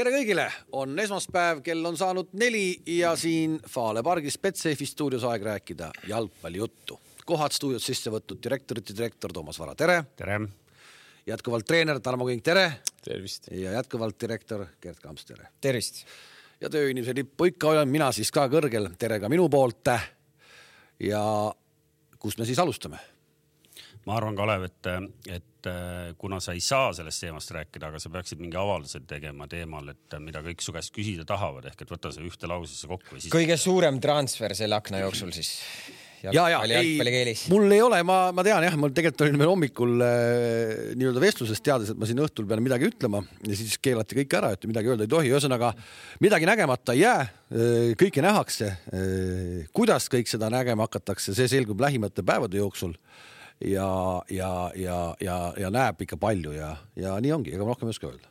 tere kõigile, on esmaspäev, kell on saanud neli ja siin Fale pargis Betsafe stuudios aeg rääkida jalgpallijuttu. kohad stuudios sisse võtnud direktorite direktor Toomas Vara, tere. tere. jätkuvalt treener Tarmo Kink, tere. tervist. ja jätkuvalt direktor Gerd Kamps, tere. tervist. ja tööinimese lippu ikka hoian mina siis ka kõrgel, tere ka minu poolt. ja kust me siis alustame? Ma arvan, Kalev, et, et äh, kuna sa ei saa sellest teemast rääkida, aga sa peaksid mingi avalduse tegema teemal, et mida kõik su käest küsida tahavad, ehk et võta see ühte lausesse kokku. Siis... kõige suurem transfer selle akna jooksul siis ja, ja ei, mul ei ole, ma, ma tean jah, mul tegelikult oli veel hommikul äh, nii-öelda vestlusest teades, et ma siin õhtul pean midagi ütlema ja siis keelati kõik ära, et midagi öelda ei tohi, ühesõnaga midagi nägemata ei jää äh,, kõike nähakse äh,. kuidas kõik seda nägema hakatakse, see selgub lähimate päevade jooksul ja, ja, ja, ja, ja näeb ikka palju ja, ja nii ongi, ega ma rohkem ei oska öelda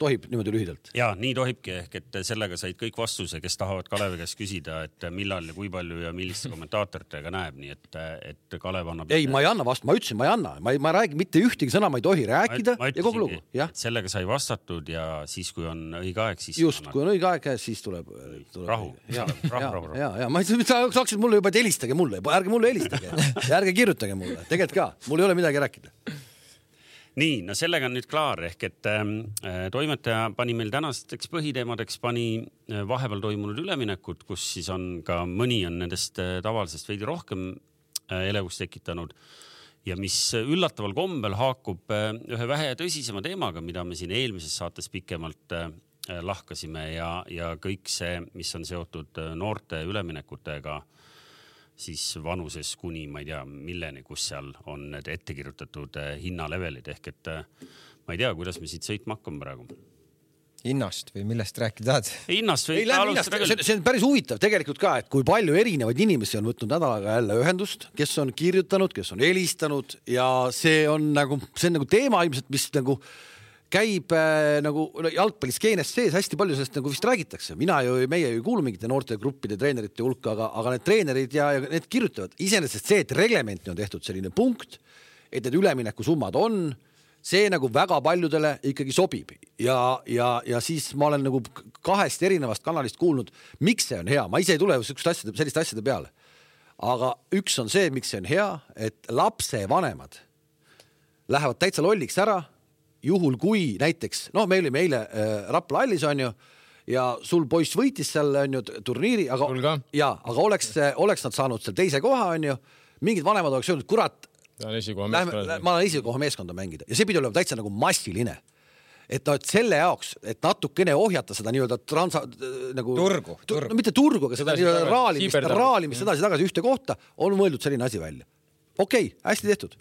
tohib niimoodi lühidalt? ja nii tohibki, ehk et sellega said kõik vastuse, kes tahavad Kalevi käest küsida, et millal ja kui palju ja milliste kommentaatoritega näeb, nii et, et Kalev annab. ei, ma ei anna vastu, ma ütlesin, ma ei anna, ma ei, ma ei räägi mitte ühtegi sõna, ma ei tohi rääkida ma, ma ja kogu lugu. sellega sai vastatud ja siis, kui on õige aeg, siis. just, kui on õige aeg käes, siis tuleb, tuleb. rahu, rahu, rahu, rahu. ja, ja ma ei, saaksid mulle juba, et helistage mulle, ärge mulle helistage ja ärge kirjutage mulle, tegelikult ka, mul ei ole midagi rääkida nii, no sellega on nüüd klaar, ehk et ähm, äh, toimetaja pani meil tänasteks põhiteemadeks, pani äh, vahepeal toimunud üleminekut, kus siis on ka mõni on nendest äh, tavalisest veidi rohkem äh, elevust tekitanud. Ja mis üllataval kombel haakub äh, ühe vähe tõsisema teemaga, mida me siin eelmises saates pikemalt äh, lahkasime ja, ja kõik see, mis on seotud äh, noorte üleminekutega siis vanuses kuni ma ei tea, milleni, kus seal on need ette kirjutatud eh, hinnalevelid ehk et eh, ma ei tea, kuidas me siit sõitma hakkame praegu hinnast või millest rääkida tahad? hinnast või? See, see on päris huvitav tegelikult ka, et kui palju erinevaid inimesi on võtnud nädalaga jälle ühendust, kes on kirjutanud, kes on helistanud ja see on nagu, see on nagu teema ilmselt, mis nagu käib äh, nagu no, jalgpalliskeenes sees hästi palju sellest nagu vist räägitakse, mina ju, meie ju ei kuulu mingite noortegruppide treenerite hulka, aga, aga need treenerid ja, ja need kirjutavad. Iseenesest see, et reglementi on tehtud selline punkt, et need üleminekusummad on, see nagu väga paljudele ikkagi sobib. Ja, ja, ja siis ma olen nagu kahest erinevast kanalist kuulnud, miks see on hea, ma ise ei tule sihukeste asjade, selliste asjade peale. aga üks on see, miks see on hea, et lapsevanemad lähevad täitsa lolliks ära juhul kui näiteks noh, me olime eile äh, Rapla hallis onju ja sul poiss võitis seal onju turniiri, aga ja, aga oleks, oleks nad saanud seal teise koha onju, mingid vanemad oleks öelnud, kurat. meeskonda. ma olen esikoha meeskonda mängida ja see pidi olema täitsa nagu massiline et noh, et selle jaoks, et natukene ohjata seda nii-öelda transa nagu turgu, turgu., no mitte turgu, aga seda nii-öelda raalimist, raalimist edasi-tagasi ühte kohta, on mõeldud selline asi välja. okei okay,, hästi tehtud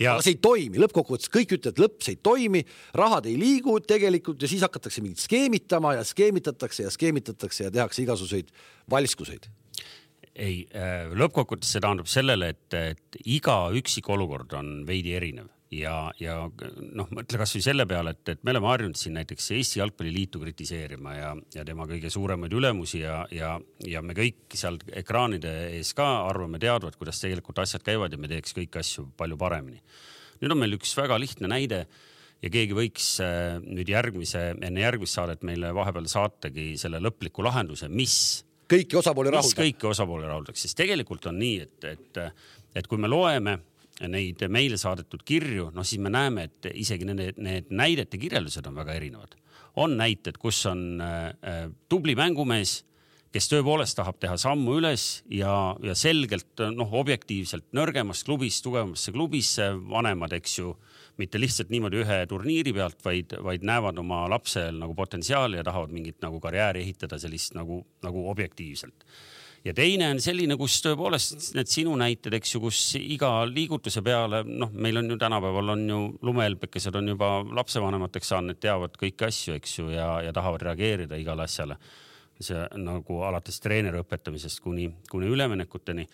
Ja... aga see ei toimi, lõppkokkuvõttes kõik ütlevad, lõpp, see ei toimi, rahad ei liigu tegelikult ja siis hakatakse mingit skeemitama ja skeemitatakse ja skeemitatakse ja tehakse igasuguseid valskuseid ei, äh, lõppkokkuvõttes see tähendab sellele, et, et iga üksik olukord on veidi erinev ja, ja noh, mõtle kasvõi selle peale, et, et me oleme harjunud siin näiteks Eesti Jalgpalliliitu kritiseerima ja, ja tema kõige suuremaid ülemusi ja, ja, ja me kõik seal ekraanide ees ka arvame teadvat, kuidas tegelikult asjad käivad ja me teeks kõiki asju palju paremini. nüüd on meil üks väga lihtne näide ja keegi võiks äh, nüüd järgmise, enne järgmist saadet meile vahepeal saatagi selle lõpliku lahenduse, mis kõiki osapooli rahuldab. kõiki osapooli rahuldaks, sest tegelikult on nii, et, et, et kui me loeme neid meile saadetud kirju, noh siis me näeme, et isegi need, need näidete kirjeldused on väga erinevad. on näited, kus on äh, äh, tubli mängumees, kes tõepoolest tahab teha sammu üles ja, ja selgelt noh, objektiivselt nõrgemast klubist tugevamasse klubisse, vanemad, eks ju, mitte lihtsalt niimoodi ühe turniiri pealt, vaid, vaid näevad oma lapsel nagu potentsiaali ja tahavad mingit nagu karjääri ehitada sellist nagu, nagu objektiivselt ja teine on selline, kus tõepoolest need sinu näited, eks ju, kus iga liigutuse peale, noh, meil on ju tänapäeval on ju lumehelbekesed on juba lapsevanemateks saanud, teavad kõiki asju, eks ju, ja, ja tahavad reageerida igale asjale see nagu alates treeneri õpetamisest kuni, kuni üleminekuteni,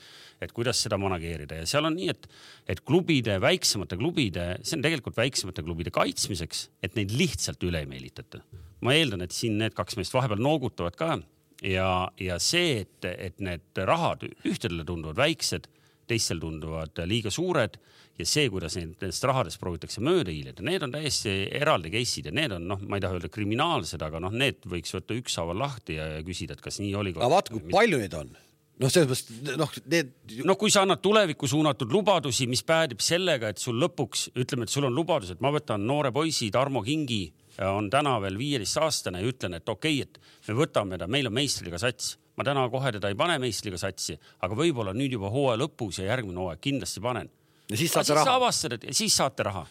et kuidas seda manageerida ja seal on nii, et, et klubide, väiksemate klubide, see on tegelikult väiksemate klubide kaitsmiseks, et neid lihtsalt üle ei meelitata. ma eeldan, et siin need kaks meest vahepeal noogutavad ka ja, ja see, et, et need rahad ühtedele tunduvad väiksed, teistel tunduvad liiga suured ja see, kuidas nendest rahadest proovitakse mööda hiilida, need on täiesti eraldi case'id ja need on noh, ma ei taha öelda kriminaalsed, aga noh, need võiks võtta ükshaaval lahti ja küsida, et kas nii oli. aga vaata, kui palju neid on noh, selles mõttes noh, need. no kui sa annad tulevikku suunatud lubadusi, mis päädib sellega, et sul lõpuks ütleme, et sul on lubadus, et ma võtan noore poisi Tarmo Kingi, on täna veel viieteistaastane ja ütlen, et okei okay,, et me võtame ta, meil on meistriga sats ma täna kohe teda ei pane meistriga satsi, aga võib-olla nüüd juba hooaja lõpus ja järgmine hooaeg kindlasti panen. ja siis saate raha. avastad, et siis saate raha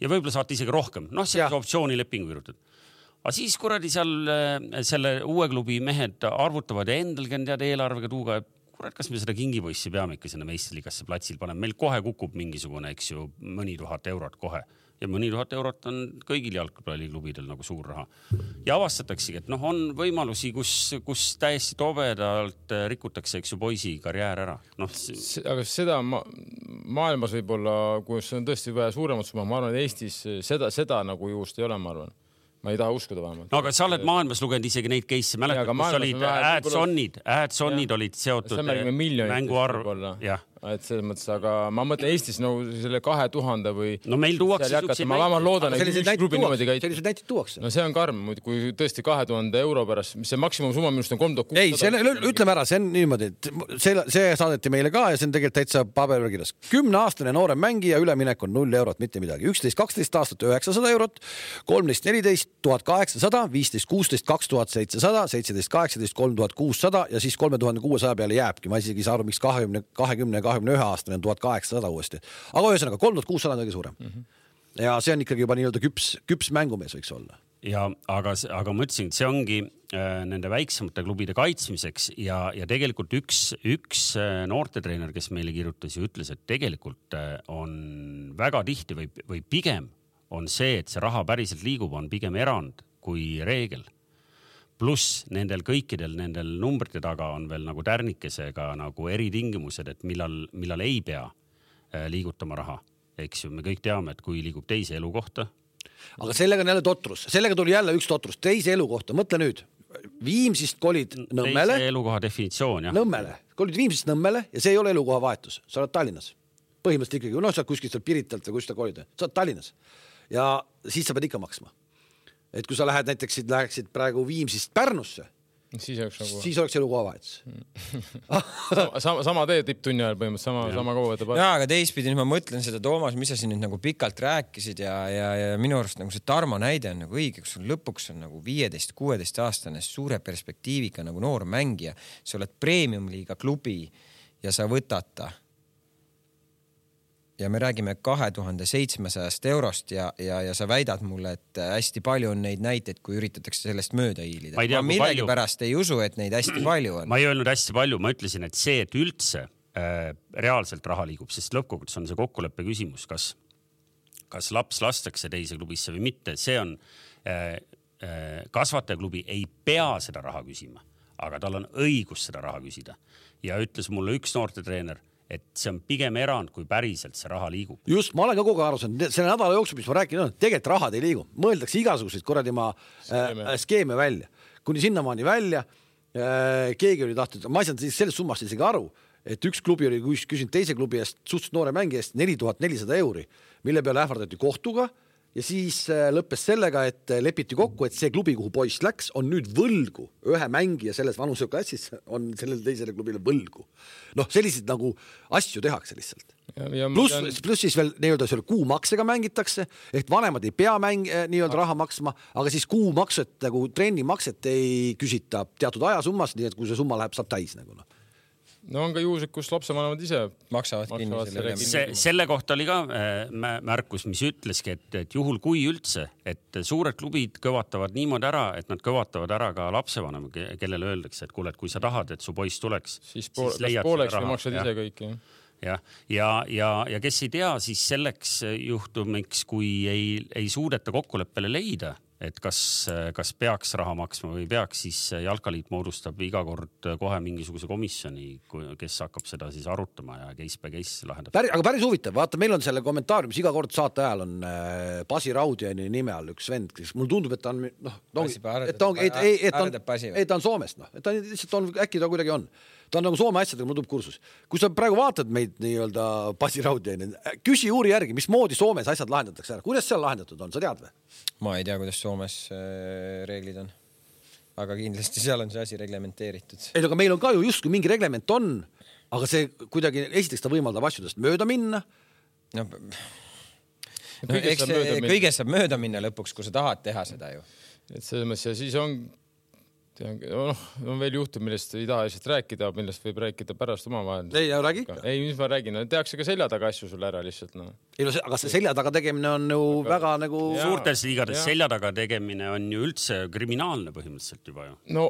ja võib-olla saate isegi rohkem, noh, sellise optsioonilepingu kirjutad. aga siis kuradi seal äh, selle uue klubi mehed arvutavad ja endalgi on tead eelarvega tuuga, kurat, kas me seda kingipoissi peame ikka sinna meistriliigasse platsil panema, meil kohe kukub mingisugune, eks ju, mõni tuhat eurot kohe ja mõni tuhat eurot on kõigil jalgpalliklubidel nagu suur raha. ja avastataksegi, et noh, on võimalusi, kus, kus täiesti tobedalt rikutakse, eks ju, poisi karjäär ära. noh, aga seda ma, maailmas võib-olla, kus on tõesti vaja suuremat summa, ma arvan, et Eestis seda, seda nagu juhust ei ole, ma arvan ma ei taha uskuda vähemalt. no aga sa oled maailmas lugenud isegi neid case'e, mäletad, kus olid ad-son'id, ad-son'id olid seotud mänguarv, jah et selles mõttes, aga ma mõtlen Eestis nagu selle kahe tuhande või. no meil tuuakse siukseid. ma vähemalt loodan, et üks klubi niimoodi käib. selliseid näiteid tuuakse. no see on karm kui tõesti kahe tuhande euro pärast, mis see maksimumsumma minu arust on kolm tuhat kuussada. ei, selle, ütleme ära, see on niimoodi, et see, see saadeti meile ka ja see on tegelikult täitsa paberil kirjas. kümneaastane noorem mängija üleminek on null eurot, mitte midagi. üksteist, kaksteist aastat üheksasada eurot, kolmteist, neliteist, tuhat kaheksasada, viisteist, kuusteist, kaks tuhat seitsesada, seitseteist, kaheksateist, kolm tuhat kuussada ja siis kolme tuhande kuuesaja peale jääbki. ma isegi ei saa aru, miks kahekümne, kahekümne kahekümne ühe aastane on tuhat kaheksasada uuesti. aga ühesõnaga kolm tuhat kuussada on kõige suurem mm. -hmm. ja see on ikkagi juba nii-öelda küps, küps mängumees võiks olla. ja aga, aga ma ütlesin, et see ongi äh, nende väiksemate klubide kaitsmiseks ja, ja tegelikult üks, üks äh, noortetreener, kes meile kirjutas ja ütles, et tegelikult äh, on väga tihti või, või pigem on see, et see raha päriselt liigub, on pigem erand kui reegel pluss nendel kõikidel nendel numbrite taga on veel nagu tärnikesega nagu eritingimused, et millal, millal ei pea äh, liigutama raha. eks ju, me kõik teame, et kui liigub teise elukohta. aga sellega on jälle totrus, sellega tuli jälle üks totrus, teise elukohta, mõtle nüüd. Viimsist kolid Nõmmele. teise elukoha definitsioon jah. Nõmmele, kolid Viimsist Nõmmele ja see ei ole elukoha vahetus, sa oled Tallinnas. põhimõtteliselt ikkagi, noh, sa kuskilt seal Piritalt või kust sa kolid, sa oled Tallinnas ja siis sa pead ikka maksma et kui sa lähed näiteks, läheksid praegu Viimsist Pärnusse, siis oleks nagu. siis oleks elukohavahetus sama, sama, sama tee tipptunni ajal põhimõtteliselt, sama, sama kaua võtab aega. jaa, aga teistpidi nüüd ma mõtlen seda, Toomas, mis sa siin nüüd nagu pikalt rääkisid ja, ja, ja minu arust nagu see Tarmo näide on nagu õige, kus sul lõpuks on nagu viieteist, kuueteist aastane suure perspektiiviga nagu noor mängija, sa oled premium-liiga klubi ja sa võtad ta ja me räägime kahe tuhande seitsmesajast eurost ja, ja, ja sa väidad mulle, et hästi palju on neid näiteid, kui üritatakse sellest mööda hiilida. ma, ma millegipärast ei usu, et neid hästi palju on. ma ei öelnud hästi palju, ma ütlesin, et see, et üldse äh, reaalselt raha liigub, sest lõppkokkuvõttes on see kokkuleppe küsimus, kas, kas laps lastakse teise klubisse või mitte, see on äh, äh, kasvatajaklubi ei pea seda raha küsima, aga tal on õigus seda raha küsida ja ütles mulle üks noortetreener et see on pigem erand, kui päriselt see raha liigub. just, ma olen ka kogu aeg aru saanud, selle nädala jooksul, mis ma rääkinud olen, tegelikult rahad ei liigu, mõeldakse igasuguseid kuradi ma skeeme, äh, skeeme välja, kuni sinnamaani välja äh,. keegi oli tahtnud, ma ei saanud sellest summast isegi aru, et üks klubi oli küsinud teise klubi eest, suhteliselt noore mängija eest neli tuhat nelisada euri, mille peale ähvardati kohtuga ja siis äh, lõppes sellega, et äh, lepiti kokku, et see klubi, kuhu poiss läks, on nüüd võlgu ühe mängija selles vanuseklassis on sellele teisele klubile võlgu. noh, selliseid nagu asju tehakse lihtsalt. pluss tean..., pluss siis veel nii-öelda selle kuumaksega mängitakse ehk vanemad ei pea mäng äh, nii-öelda raha maksma, aga siis kuumakset nagu trennimakset ei küsita teatud ajasummas, nii et kui see summa läheb, saab täis nagu noh no on ka juhuseid, kus lapsevanemad ise maksavad, maksavad kinni selle. see, selle kohta oli ka äh, märkus, mis ütleski, et, et juhul kui üldse, et suured klubid kõvatavad niimoodi ära, et nad kõvatavad ära ka lapsevanema, kellele öeldakse, et kuule, et kui sa tahad, et su poiss tuleks, siis, pool, siis leiad pooleks või maksad ise kõik jah? Jah, ja, ja, ja kes ei tea, siis selleks juhtumiks, kui ei, ei suudeta kokkuleppele leida et kas, kas peaks raha maksma või ei peaks, siis Jalkaliit moodustab iga kord kohe mingisuguse komisjoni, kes hakkab seda siis arutama ja case by case lahendab. aga päris huvitav, vaata, meil on selle kommentaariumis iga kord saate ajal on äh, Basi Raudjani nime all üks vend, kes mulle tundub, et ta on noh, et ta on, et, et ta on, ei ta on Soomest noh, et ta lihtsalt on, äkki ta kuidagi on ta on nagu Soome asjadega, mul tuleb kursus. kui sa praegu vaatad meid nii-öelda Basi Raudi onju, küsi uuri järgi, mismoodi Soomes asjad lahendatakse ära, kuidas seal lahendatud on, sa tead või? ma ei tea, kuidas Soomes äh, reeglid on. aga kindlasti seal on see asi reglementeeritud. ei no aga meil on ka ju justkui mingi reglement on, aga see kuidagi, esiteks ta võimaldab asjadest mööda minna no, no eks kõigest saab mööda minna lõpuks, kui sa tahad teha seda ju. et selles mõttes ja siis on noh, on veel juhtum, millest ei taha lihtsalt rääkida, millest võib rääkida pärast omavahel. ei, räägi ikka. ei, mis ma räägin no,, tehakse ka selja taga asju sulle ära lihtsalt noh. ei no see, aga see selja taga tegemine on ju aga... väga nagu. suurtes liigades selja taga tegemine on ju üldse kriminaalne põhimõtteliselt juba ju. no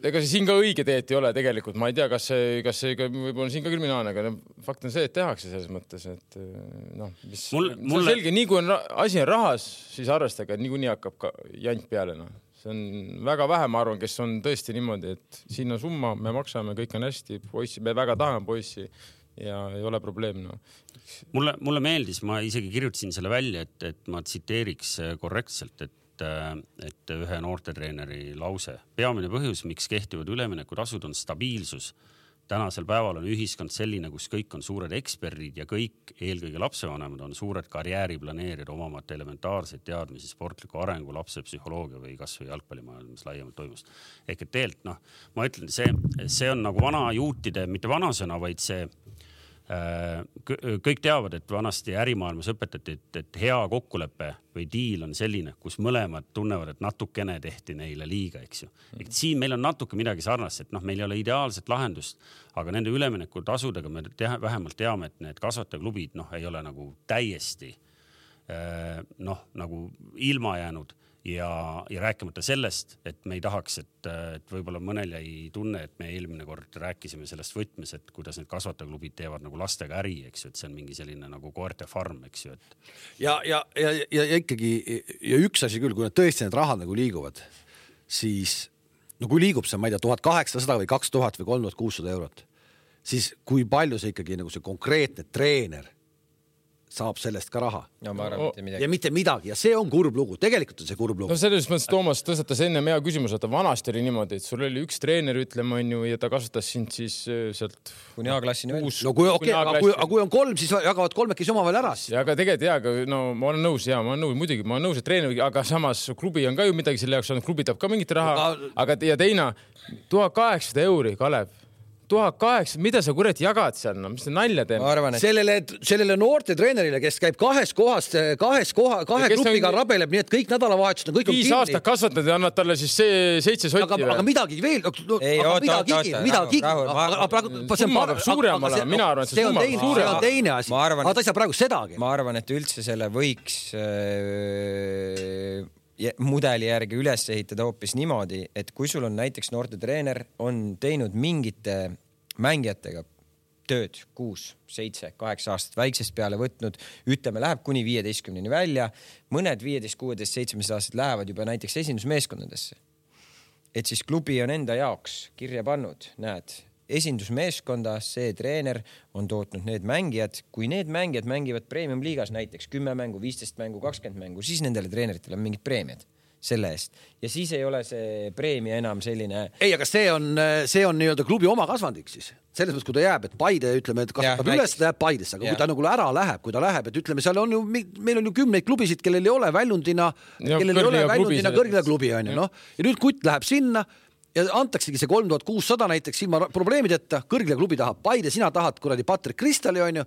ega see siin ka õige teed ei ole tegelikult, ma ei tea, kas see, kas see võib-olla siin ka kriminaalne, aga fakt on see, et tehakse selles mõttes, et noh, mis Mul, mulle... selge, nii kui on asi on rahas, siis arvestage, et niikuinii hakkab ka jant peale noh see on väga vähe, ma arvan, kes on tõesti niimoodi, et siin on summa, me maksame, kõik on hästi, poissi, me väga tahame poissi ja ei ole probleem no.. mulle, mulle meeldis, ma isegi kirjutasin selle välja, et, et ma tsiteeriks korrektselt, et et ühe noortetreeneri lause. peamine põhjus, miks kehtivad üleminekutasud, on stabiilsus tänasel päeval on ühiskond selline, kus kõik on suured eksperdid ja kõik, eelkõige lapsevanemad, on suured karjääriplaneerijad, omamata elementaarseid teadmisi sportliku arengu, lapse psühholoogia või kasvõi jalgpallimaailmas laiemalt toimust. ehk et tegelikult noh, ma ütlen, see, see on nagu vana juutide, mitte vanasõna, vaid see kõik teavad, et vanasti ärimaailmas õpetati, et, et hea kokkulepe või diil on selline, kus mõlemad tunnevad, et natukene tehti neile liiga, eks ju. et siin meil on natuke midagi sarnast, et noh, meil ei ole ideaalset lahendust, aga nende üleminekutasudega me teha, vähemalt teame, et need kasvatajaklubid noh, ei ole nagu täiesti äh, noh, nagu ilma jäänud ja, ja rääkimata sellest, et me ei tahaks, et, et võib-olla mõnel jäi tunne, et me eelmine kord rääkisime sellest võtmes, et kuidas need kasvatajaklubid teevad nagu lastega äri, eks ju, et see on mingi selline nagu koerte farm, eks ju, et. ja, ja, ja, ja, ja ikkagi ja üks asi küll, kui need tõesti need rahad nagu liiguvad, siis no kui liigub see, ma ei tea, tuhat kaheksasada või kaks tuhat või kolm tuhat kuussada eurot, siis kui palju see ikkagi nagu see konkreetne treener saab sellest ka raha. no ma arvan, mitte midagi. ja mitte midagi ja see on kurb lugu, tegelikult on see kurb lugu. no selles mõttes Toomas tõstatas ennem hea küsimuse, et vanasti oli niimoodi, et sul oli üks treener, ütleme onju, ja ta kasvatas sind siis äh, sealt kuni A-klassini välja. no kui okei okay,, aga kui, aga kui on kolm, siis jagavad kolmekesi omavahel ära. aga tegelikult jaa, aga no ma olen nõus ja ma olen nõus, muidugi ma olen nõus, et treener, aga samas klubi on ka ju midagi selle jaoks olnud, klubi tahab ka mingit raha aga..., aga ja teine tuhat kaheksasada euri, Kalev tuhat kaheksa, mida sa kurat jagad seal, no mis sa nalja teed? Et... sellele, sellele noortetreenerile, kes käib kahes kohas, kahes koha, kahe grupiga on... rabeleb, nii et kõik nädalavahetused on kõik viis on aastat kasvatad ja annad talle siis see seitse sotti aga, aga midagi veel no,, aga midagigi, midagigi, aga praegu summa peab suurem olema, mina arvan, et see summa peab suurem. see on teine asi, aga ta ei saa praegu sedagi. ma arvan, et üldse selle võiks äh, mudeli järgi üles ehitada hoopis niimoodi, et kui sul on näiteks noortetreener, on teinud mingite mängijatega tööd kuus, seitse, kaheksa aastat väiksest peale võtnud, ütleme, läheb kuni viieteistkümneni välja. mõned viieteist, kuueteist, seitsmeteist aastased lähevad juba näiteks esindusmeeskondadesse. et siis klubi on enda jaoks kirja pannud, näed, esindusmeeskonda, see treener on tootnud need mängijad, kui need mängijad mängivad premium-liigas näiteks kümme mängu, viisteist mängu, kakskümmend mängu, siis nendele treeneritele on mingid preemiad selle eest ja siis ei ole see preemia enam selline. ei, aga see on, see on nii-öelda klubi oma kasvandik siis selles mõttes, kui ta jääb, et Paide ütleme, et kasvatab ja, üles, ta jääb Paidesse, aga ja. kui ta nagu ära läheb, kui ta läheb, et ütleme, seal on ju, meil on ju kümneid klubisid, kellel ei ole väljundina, kellel ei ole väljundina kõrgele klubi onju, noh. ja nüüd kutt läheb sinna ja antaksegi see kolm tuhat kuussada näiteks ilma probleemideta, kõrgele klubi tahab Paide, sina tahad kuradi Patrick Kristali onju.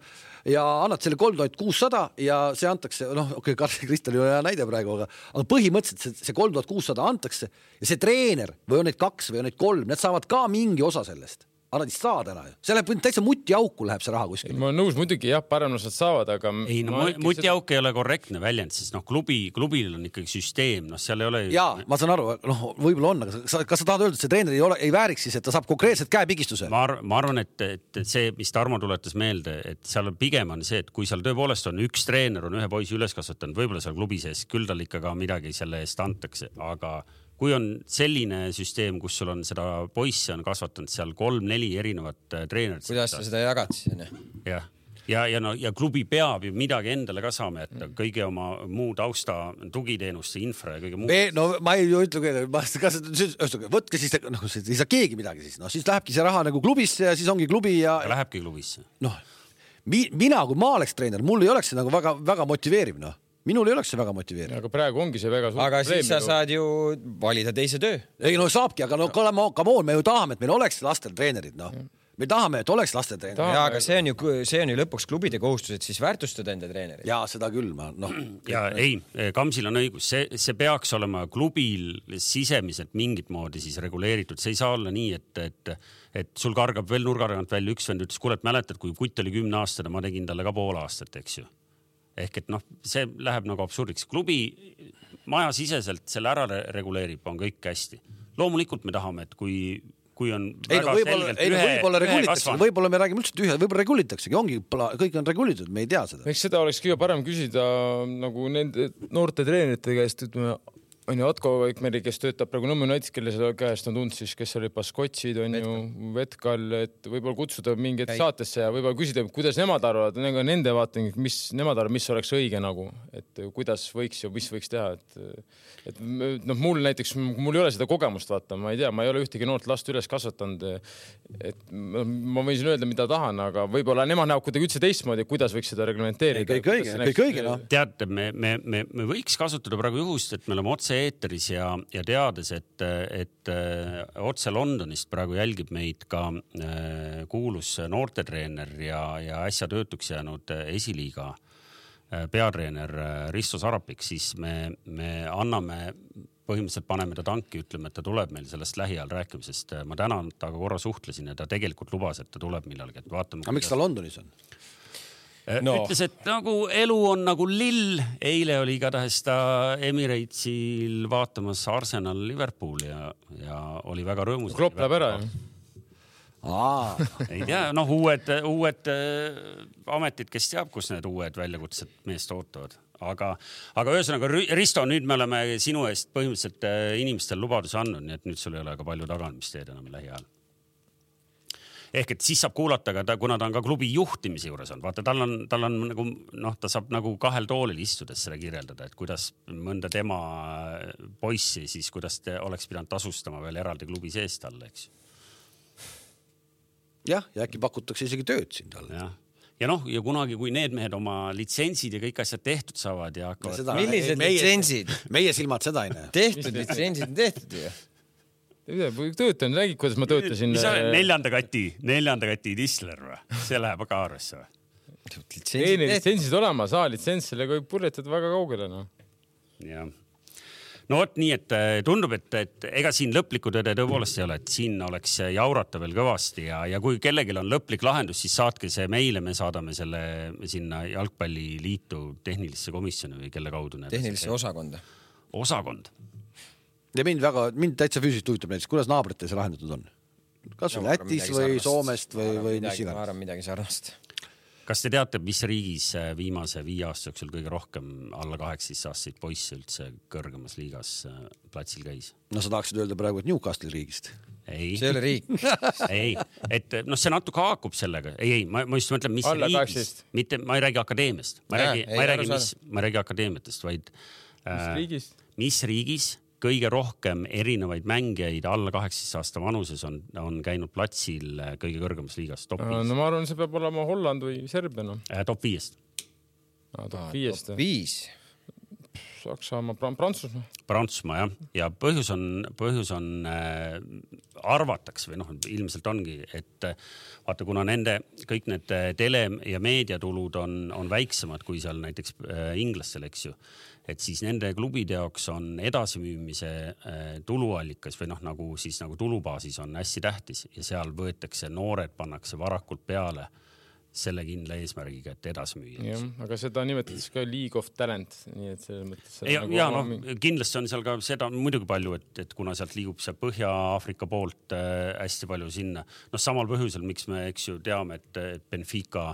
Ja annad selle kolm tuhat kuussada ja see antakse, noh, okei okay,, Patrick Kristal ei ole hea näide praegu, aga, aga põhimõtteliselt see, see kolm tuhat kuussada antakse ja see treener või on neid kaks või on neid kolm, need saavad ka mingi osa sellest aga nad ei saa täna ju, see läheb täitsa mutiauku läheb see raha kuskile. ma olen nõus, muidugi jah, paremlused saavad, aga. ei no mutiauk seda... ei ole korrektne väljend, sest noh, klubi, klubil on ikkagi süsteem, noh, seal ei ole. ja ma saan aru, noh, võib-olla on, aga sa, kas sa tahad öelda, et see treener ei ole, ei vääriks siis, et ta saab konkreetselt käepigistuse? ma arvan, ma arvan, et, et see, mis Tarmo tuletas meelde, et seal on pigem on see, et kui seal tõepoolest on üks treener on ühe poisi üles kasvatanud, võib-olla seal klubi sees, küll tal ikka ka midagi selle eest antakse, aga kui on selline süsteem, kus sul on seda poissi on kasvatanud seal kolm-neli erinevat äh, treenerit. kuidas sa seda jagad siis onju? jah ja, ja no ja klubi peab ju midagi endale ka saama jätta, kõigi oma muu tausta, tugiteenuste, infra ja kõige muu. no ma ei ütle, kas, ühesõnaga võtke siis, noh, ei saa keegi midagi siis, noh siis lähebki see raha nagu klubisse ja siis ongi klubi ja. Lähebki klubisse. noh mi, mina, kui ma oleks treener, mul ei oleks see nagu väga-väga motiveeriv, noh minul ei oleks see väga motiveeriv. aga praegu ongi see väga suur aga probleem. siis sa saad ju valida teise töö. ei no saabki, aga no come on, me ju tahame, et meil oleks lastel treenerid, noh me tahame, et oleks lastetreener. jaa, aga see on ju, see on ju lõpuks klubide kohustus, et siis väärtustada enda treenerit. jaa, seda küll, ma noh. ja ei, Kamsil on õigus, see, see peaks olema klubil sisemiselt mingit moodi siis reguleeritud, see ei saa olla nii, et, et, et sul kargab veel nurga tagant välja üks vend, ütles, kuule, et mäletad, kui kutt oli kümneaastane, ma tegin talle ka pool aastat, eks ju. Ehk et noh, see läheb nagu absurdiks. klubi majasiseselt selle ära reguleerib, on kõik hästi. loomulikult me tahame, et kui kui on ei no võib-olla, ei no võib-olla regulitakse, võib-olla me räägime üldse tühja, võib-olla regulitaksegi, ongi, kõik on regulitud, me ei tea seda. eks seda oleks kõige parem küsida nagu nende noorte treenerite käest, ütleme on ju Atko Vaikmeri, kes töötab praegu Nõmme United, kelle selle käest on tulnud siis, kes oli Baskotšid on Vetkal. ju, Vetkal, et võib-olla kutsuda mingi hetk saatesse ja võib-olla küsida, kuidas nemad arvavad, nagu nende vaatevinklist, mis nemad arvavad, mis oleks õige nagu, et kuidas võiks ja mis võiks teha, et et noh, mul näiteks, mul ei ole seda kogemust, vaata, ma ei tea, ma ei ole ühtegi noort last üles kasvatanud. et ma võin siin öelda, mida tahan, aga võib-olla nemad näevad kuidagi üldse teistmoodi, kuidas võiks seda reglementeerida. kõik õige, kõik õige noh. teate, me, me, me, me võiks kasutada praegu juhust, et me oleme otse otse-eetris ja, ja teades, et, et äh, otse Londonist praegu jälgib meid ka äh, kuulus noortetreener ja, ja äsja töötuks jäänud äh, esiliiga peatreener Risto Sarapik, siis me, me anname põhimõtteliselt paneme ta tanki, ütleme, et ta tuleb meil sellest lähiajal rääkima, sest ma täna temaga korra suhtlesin ja ta tegelikult lubas, et ta tuleb millalgi, et vaatame. aga miks ta Londonis on? Äh, no. ütles, et nagu elu on nagu lill. eile oli igatahes ta Emirates'il vaatamas Arsenal Liverpooli ja, ja oli väga rõõmus. Klopp läheb ära ju. ei tea, noh, uued, uued äh, ametid, kes teab, kus need uued väljakutsed meest ootavad, aga, aga ühesõnaga Risto, nüüd me oleme sinu eest põhimõtteliselt äh, inimestele lubaduse andnud, nii et nüüd sul ei ole ka palju taganemist teed enam lähiajal ehk et siis saab kuulata ka ta, kuna ta on ka klubi juhtimise juures olnud, vaata, tal on, tal on nagu noh, ta saab nagu kahel toolil istudes seda kirjeldada, et kuidas mõnda tema poissi siis, kuidas te oleks pidanud tasustama veel eraldi klubi sees talle, eks. jah, ja äkki pakutakse isegi tööd siin talle. ja noh, ja kunagi, kui need mehed oma litsentsid ja kõik asjad tehtud saavad ja hakkavad. millised litsentsid? meie silmad seda ei näe. tehtud litsentsid on tehtud ju töötan, räägi, kuidas ma töötasin. mis sa oled, äh, neljanda kati, neljanda kati distler või? see läheb ka arvesse või? ei, need litsentsid olemas, A-litsents, sellega võib purjetada väga kaugele, noh. jah no vot nii, et äh, tundub, et, et ega siin lõplikku tõde tõepoolest ei ole, et siin oleks jaurata veel kõvasti ja, ja kui kellelgi on lõplik lahendus, siis saatke see meile, me saadame selle sinna jalgpalliliitu tehnilisse komisjoni või kelle kaudu. tehnilisse osakonda. osakond ja mind väga, mind täitsa füüsiliselt huvitab näiteks, kuidas naabritel see lahendatud on? kas või no, Lätis või sarnast. Soomest või, või mis iganes? ma arvan midagi sarnast. kas te teate, mis riigis äh, viimase viie aasta jooksul kõige rohkem alla kaheksateistaastaseid poisse üldse kõrgemas liigas äh, platsil käis? no sa tahaksid öelda praegu, et Newcastle'i riigist? ei. see ei ole riik ei, et noh, see natuke haakub sellega, ei, ei, ma, ma just mõtlen, mis alla riigis, mitte, ma ei räägi akadeemiast, ma ei räägi, ma ei räägi, mis, ma ei räägi akadeemiatest, vaid. mis äh, riigis? mis riigis kõige rohkem erinevaid mängijaid alla kaheksateist aasta vanuses on, on käinud platsil äh, kõige kõrgemas liigas, top viis. no ma arvan, see peab olema Holland või Serbia noh äh,. top viiest ah,. top viiest. viis. Saksamaa, Prantsusmaa. Prantsusmaa jah, ja põhjus on, põhjus on äh, arvatakse või noh, ilmselt ongi, et äh, vaata, kuna nende kõik need äh, tele- ja meediatulud on, on väiksemad kui seal näiteks äh, inglastel, eks ju et siis nende klubide jaoks on edasimüümise äh, tuluallikas või noh, nagu siis nagu tulubaasis on hästi tähtis ja seal võetakse noored, pannakse varakult peale selle kindla eesmärgiga, et edasi müüa. jah, aga seda nimetatakse ka league of talent, nii et selles mõttes. ja, nagu ja noh, kindlasti on seal ka seda muidugi palju, et, et kuna sealt liigub see Põhja-Aafrika poolt äh, hästi palju sinna, noh, samal põhjusel, miks me, eks ju, teame, et, Benfica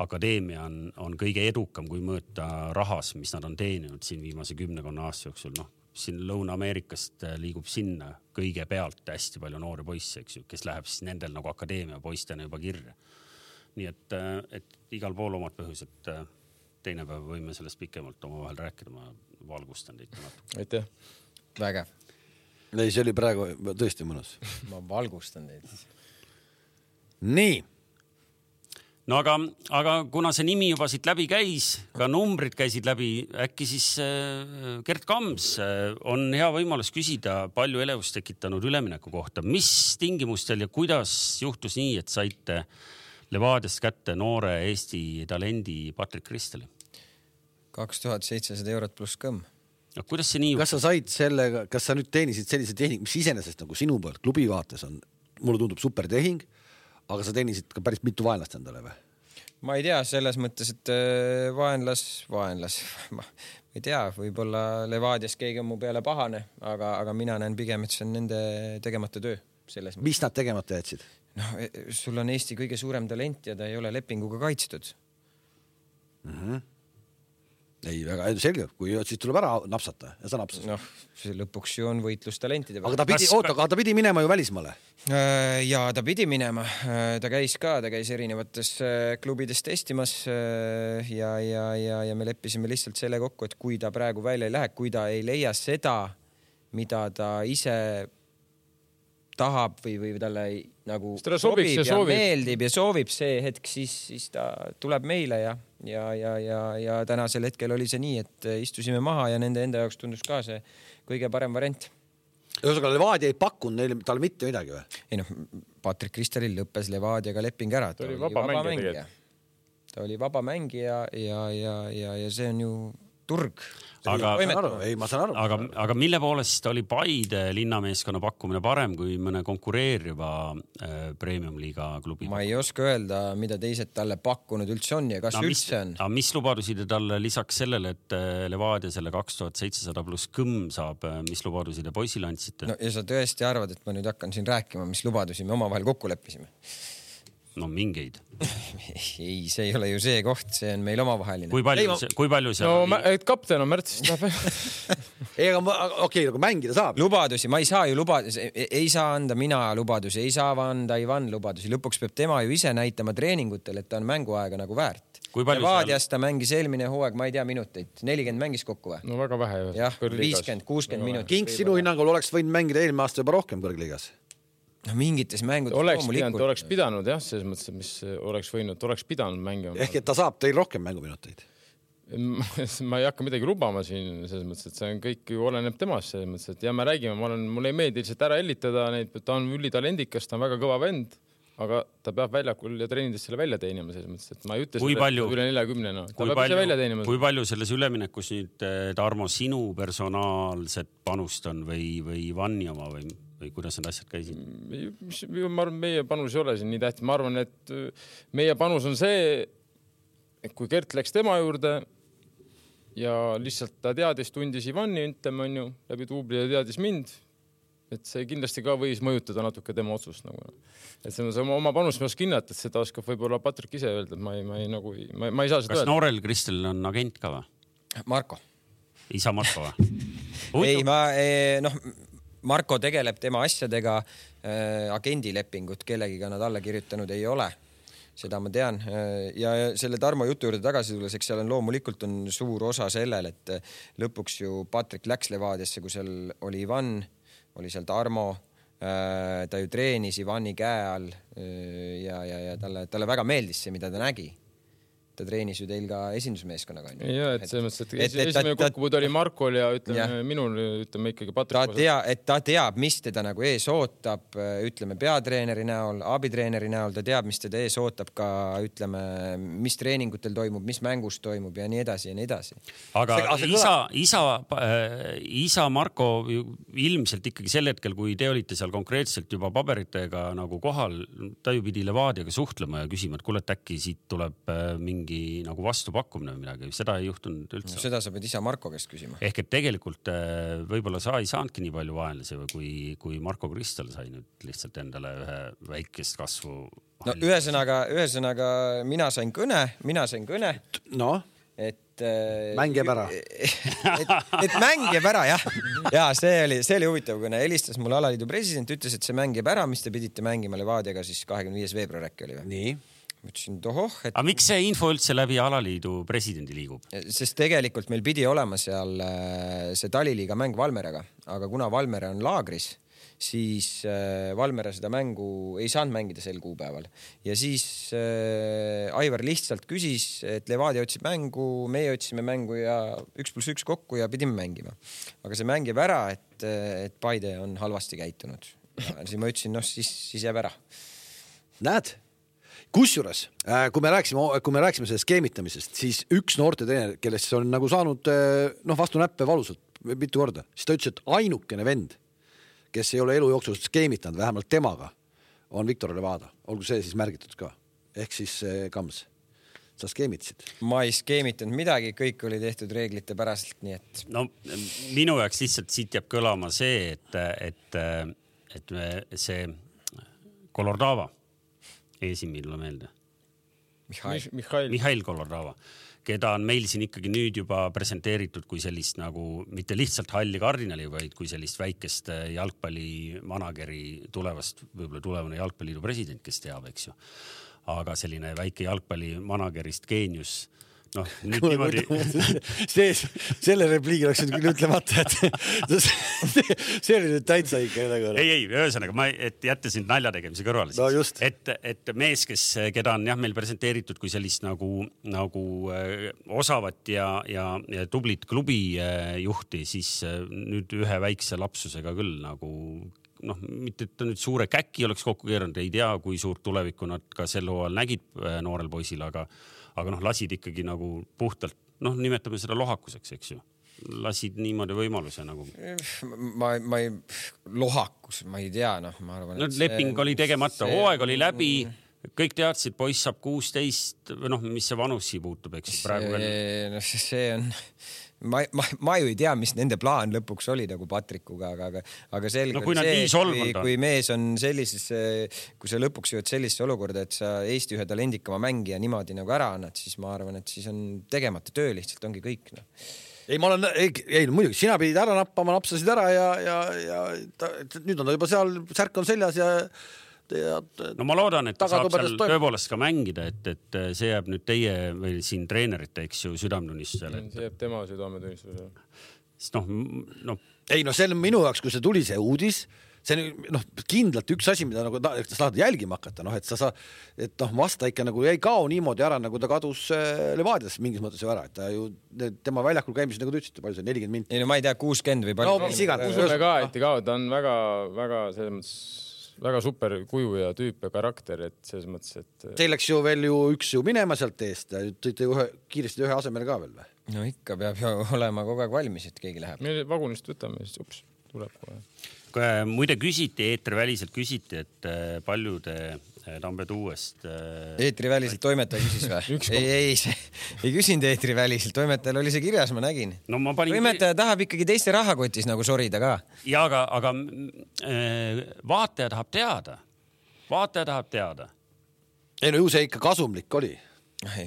akadeemia on, on kõige edukam, kui mõõta rahas, mis nad on teeninud siin viimase kümnekonna aasta jooksul, noh siin Lõuna-Ameerikast äh, liigub sinna kõigepealt hästi palju noori poisse, eks ju, kes läheb siis nendel nagu akadeemia poistena juba kirja. Nii et, et igal pool omad põhjused. teine päev võime sellest pikemalt omavahel rääkida, ma valgustan teid natuke. aitäh. vägev. ei, see oli praegu tõesti mõnus. ma valgustan teid. nii no aga, aga kuna see nimi juba siit läbi käis, ka numbrid käisid läbi, äkki siis äh, Gerd Kams äh, on hea võimalus küsida palju elevust tekitanud ülemineku kohta, mis tingimustel ja kuidas juhtus nii, et saite Levadiast kätte noore Eesti talendi Patrick Kristeli? kaks tuhat seitsesada eurot pluss kõmm no kuidas see nii kas sa said sellega, kas sa nüüd teenisid sellise tehingu, mis iseenesest nagu sinu poolt klubi vaates on, mulle tundub supertehing aga sa teenisid ka päris mitu vaenlast endale või? ma ei tea, selles mõttes, et äh, vaenlas, vaenlas, ma ei tea, võib-olla Levadias keegi on mu peale pahane, aga, aga mina näen pigem, et see on nende tegemata töö. mis nad tegemata jätsid? Noh, e, sul on Eesti kõige suurem talent ja ta ei ole lepinguga kaitstud mm. -hmm ei, väga selge, kui siis tuleb ära napsata ja sa napsasid. noh, see lõpuks ju on võitlus talentide peale. aga ta pidi, oota, aga ta pidi minema ju välismaale. Äh, ja ta pidi minema, äh, ta käis ka, ta käis erinevates äh, klubides testimas ja, ja, ja, ja me leppisime lihtsalt selle kokku, et kui ta praegu välja ei lähe, kui ta ei leia seda, mida ta ise tahab või, või talle nagu sobib ja soovib. meeldib ja soovib see hetk, siis, siis ta tuleb meile ja ja, ja, ja, ja tänasel hetkel oli see nii, et istusime maha ja nende enda jaoks tundus ka see kõige parem variant. ühesõnaga Levadia ei pakkunud neile talle mitte midagi või? ei noh, Patrick Kristelil lõppes Levadiaga leping ära. ta oli vaba, vaba mängija. ta oli vaba mängija ja, ja, ja, ja see on ju turg aga, ei, ma saan aru. aga, aga mille poolest oli Paide linnameeskonna pakkumine parem kui mõne konkureeriva äh, premium-liiga klubi? ma ei oska öelda, mida teised talle pakkunud üldse on ja kas no, üldse mis, on. aga mis lubadusi te talle lisaks sellele, et äh, Levadia selle kaks tuhat seitsesada pluss kõmm saab, äh, mis lubadusi te poisile andsite? no ja sa tõesti arvad, et ma nüüd hakkan siin rääkima, mis lubadusi me omavahel kokku leppisime? No mingeid ei, see ei ole ju see koht, see on meil omavaheline. kui palju, kui palju seal no, oli? kapten on Märts ei, aga okei okay,, aga mängida saab. lubadusi, ma ei saa ju lubadusi, ei saa anda mina lubadusi, ei saa anda Ivan lubadusi, lõpuks peab tema ju ise näitama treeningutel, et ta on mänguaega nagu väärt. Levadias seal... ta mängis eelmine hooaeg, ma ei tea, minuteid, nelikümmend mängis kokku või? no väga vähe. jah, viiskümmend, kuuskümmend minutit. King sinu hinnangul oleks võinud mängida eelmine aasta juba rohkem kõrgliigas no mingites mängudes oleks pidanud, oleks pidanud jah, selles mõttes, et mis oleks võinud, oleks pidanud mängima. ehk et ta saab teil rohkem mänguminuteid ma ei hakka midagi lubama siin selles mõttes, et see on kõik ju oleneb temast selles mõttes, et ja me räägime, ma olen, mulle ei meeldi lihtsalt ära hellitada neid, ta on ülitalendikas, ta on väga kõva vend, aga ta peab väljakul ja treenides selle välja teenima selles mõttes, et ma ei ütle kui palju, üle neljakümnena. No.. kui palju, kui palju selles üleminekus nüüd eh, Tarmo sinu personaalset panust on või, või Ivani oma või? Või kuidas need asjad käisid? mis, ma arvan, meie panus ei ole siin nii tähtis, ma arvan, et äh, meie panus on see, et kui Gert läks tema juurde ja lihtsalt ta teadis, tundis Ivani, ütleme onju, läbi duubli ja teadis mind, et see kindlasti ka võis mõjutada natuke tema otsust nagu. et see on see oma panus, ma ei oska hinnata, et seda oskab võib-olla Patrick ise öelda, et ma ei, ma ei nagu, ma, ma ei saa seda kas öelda. kas noorel Kristel on agent ka või? Marko. isa Marko või? ei, ma eh, noh Marko tegeleb tema asjadega äh,, agendilepingut kellegiga nad alla kirjutanud ei ole seda ma tean ja selle Tarmo jutu juurde tagasi tulles, eks seal on loomulikult on suur osa sellel, et lõpuks ju Patrick läks Levadiasse, kui seal oli Ivan, oli seal Tarmo. Äh, ta ju treenis Ivani käe all äh, ja, ja, ja talle, talle väga meeldis see, mida ta nägi ta treenis ju teil ka esindusmeeskonnaga onju. ja, et selles mõttes, et, et, et esimene kokkupuude oli Markol ja ütleme ja. minul ütleme ikkagi Patrik. ta tea, et ta teab, mis teda nagu ees ootab, ütleme peatreeneri näol, abitreeneri näol, ta teab, mis teda ees ootab ka ütleme, mis treeningutel toimub, mis mängus toimub ja nii edasi ja nii edasi. aga see, isa, isa äh,, isa Marko ilmselt ikkagi sel hetkel, kui te olite seal konkreetselt juba paberitega nagu kohal, ta ju pidi Levadiaga suhtlema ja küsima, et kuule, et äkki siit tuleb äh, mingi mingi nagu vastupakkumine või midagi, seda ei juhtunud üldse no,. seda sa pead isa Marko käest küsima. ehk et tegelikult äh, võib-olla sa ei saanudki nii palju vaenlasi või kui, kui Marko Kristel sai nüüd lihtsalt endale ühe väikest kasvu. no ühesõnaga, ühesõnaga mina sain kõne, mina sain kõne. noh et äh,. mäng jääb ära et, et mäng jääb ära jah. ja see oli, see oli huvitav kõne, helistas mulle alaliidu president, ütles, et see mäng jääb ära, mis te pidite mängima Levadiaga siis kahekümne viies veebruar äkki oli või? nii ma ütlesin, et ohoh, et. aga miks see info üldse läbi alaliidu presidendi liigub? sest tegelikult meil pidi olema seal äh, see taliliiga mäng Valmeraga, aga kuna Valmere on laagris, siis äh, Valmere seda mängu ei saanud mängida sel kuupäeval ja siis äh, Aivar lihtsalt küsis, et Levadia otsib mängu, meie otsisime mängu ja üks pluss üks kokku ja pidime mängima. aga see mäng jääb ära, et, et Paide on halvasti käitunud. siis ma ütlesin, noh siis, siis jääb ära. näed kusjuures, äh, kui me rääkisime, kui me rääkisime sellest skeemitamisest, siis üks noortetreener, kellest on nagu saanud äh, noh, vastu näppe valusalt mitu korda, siis ta ütles, et ainukene vend, kes ei ole elu jooksul skeemitanud, vähemalt temaga, on Viktor Levada, olgu see siis märgitud ka. ehk siis äh, Kams, sa skeemitasid? ma ei skeemitanud midagi, kõik oli tehtud reeglite päraselt, nii et. no minu jaoks lihtsalt siit jääb kõlama see, et, et, et see Kolordava eesnimi tule meelde. Mihhail, Mihhail, Mihhail Kolordava, keda on meil siin ikkagi nüüd juba presenteeritud kui sellist nagu mitte lihtsalt halli kardinali, vaid kui sellist väikest äh, jalgpallimanageri tulevast, võib-olla tulevane jalgpalliliidu president, kes teab, eks ju. aga selline väike jalgpallimanagerist geenius noh, nüüd niimoodi. see, selle repliigi oleks nüüd küll ütlemata, et see, see oli nüüd täitsa ikka nagu. ei, ei, ühesõnaga ma, et jätta sind nalja tegemise kõrvale no, siis, et, et mees, kes, keda on jah, meil presenteeritud kui sellist nagu, nagu äh, osavat ja, ja, ja tublit klubijuhti, siis äh, nüüd ühe väikse lapsusega küll nagu noh, mitte et ta nüüd suure käki oleks kokku keeranud, ei tea, kui suurt tulevikku nad ka sel hooajal nägid äh, noorel poisil, aga aga noh, lasid ikkagi nagu puhtalt noh, nimetame seda lohakuseks, eks ju lasid niimoodi võimaluse nagu. ma, ma ei, lohakus, ma ei tea, noh, ma arvan. no leping see, oli tegemata, hooaeg oli läbi, kõik teadsid, poiss saab kuusteist või noh, mis see vanus siia puutub, eks ju praegu veel. noh, see on ma, ma, ma ju ei tea, mis nende plaan lõpuks oli nagu Patrikuga, aga, aga, aga selge no, on see, kui, kui mees on sellises, kui sa lõpuks jõuad sellisesse olukorda, et sa Eesti ühe talendikama mängija niimoodi nagu ära annad, siis ma arvan, et siis on tegemata töö lihtsalt ongi kõik noh. Ei, ma olen, ei, ei no muidugi, sina pidid ära nappama, napsasid ära ja, ja, ja ta, nüüd on ta juba seal, särk on seljas ja tead. no ma loodan, et ta saab seal toim... tõepoolest ka mängida, et, et see jääb nüüd teie või siin treenerite, eks ju, südametunnistusele et.... see jääb tema südametunnistusele. sest noh, noh. ei no see on minu jaoks, kui see tuli, see uudis see on noh, kindlalt üks asi, mida nagu ta, sa saad jälgima hakata, noh, et sa sa, et noh, vasta ikka nagu ei kao niimoodi ära, nagu ta kadus äh, Levadias mingis mõttes ju ära, et ta ju tema väljakul käimised, nagu te ütlesite, palju see nelikümmend minti. ei no ma ei tea, kuuskümmend või palju no,. mis iganes. usume ka, et ei kao, ta on väga-väga selles mõttes väga super kuju ja tüüp ja karakter, et selles mõttes, et. Teil läks ju veel ju üks ju minema sealt eest tõite ühe kiiresti ühe asemele ka veel või? no ikka peab ju olema kogu aeg valmis, et keegi läheb. me vagunist võtame, siis ups, tuleb kohe. muide küsiti, eetriväliselt küsiti, et äh, palju te Tambetuuest. Äh, eetriväliselt toimetaja küsis või? ei, ei, ei küsinud eetriväliselt, toimetajal oli see kirjas, ma nägin no,. Panin... toimetaja tahab ikkagi teiste rahakotis nagu sorida ka. ja aga, aga äh, vaataja tahab teada, vaataja tahab teada. ei no ju see ikka kasumlik oli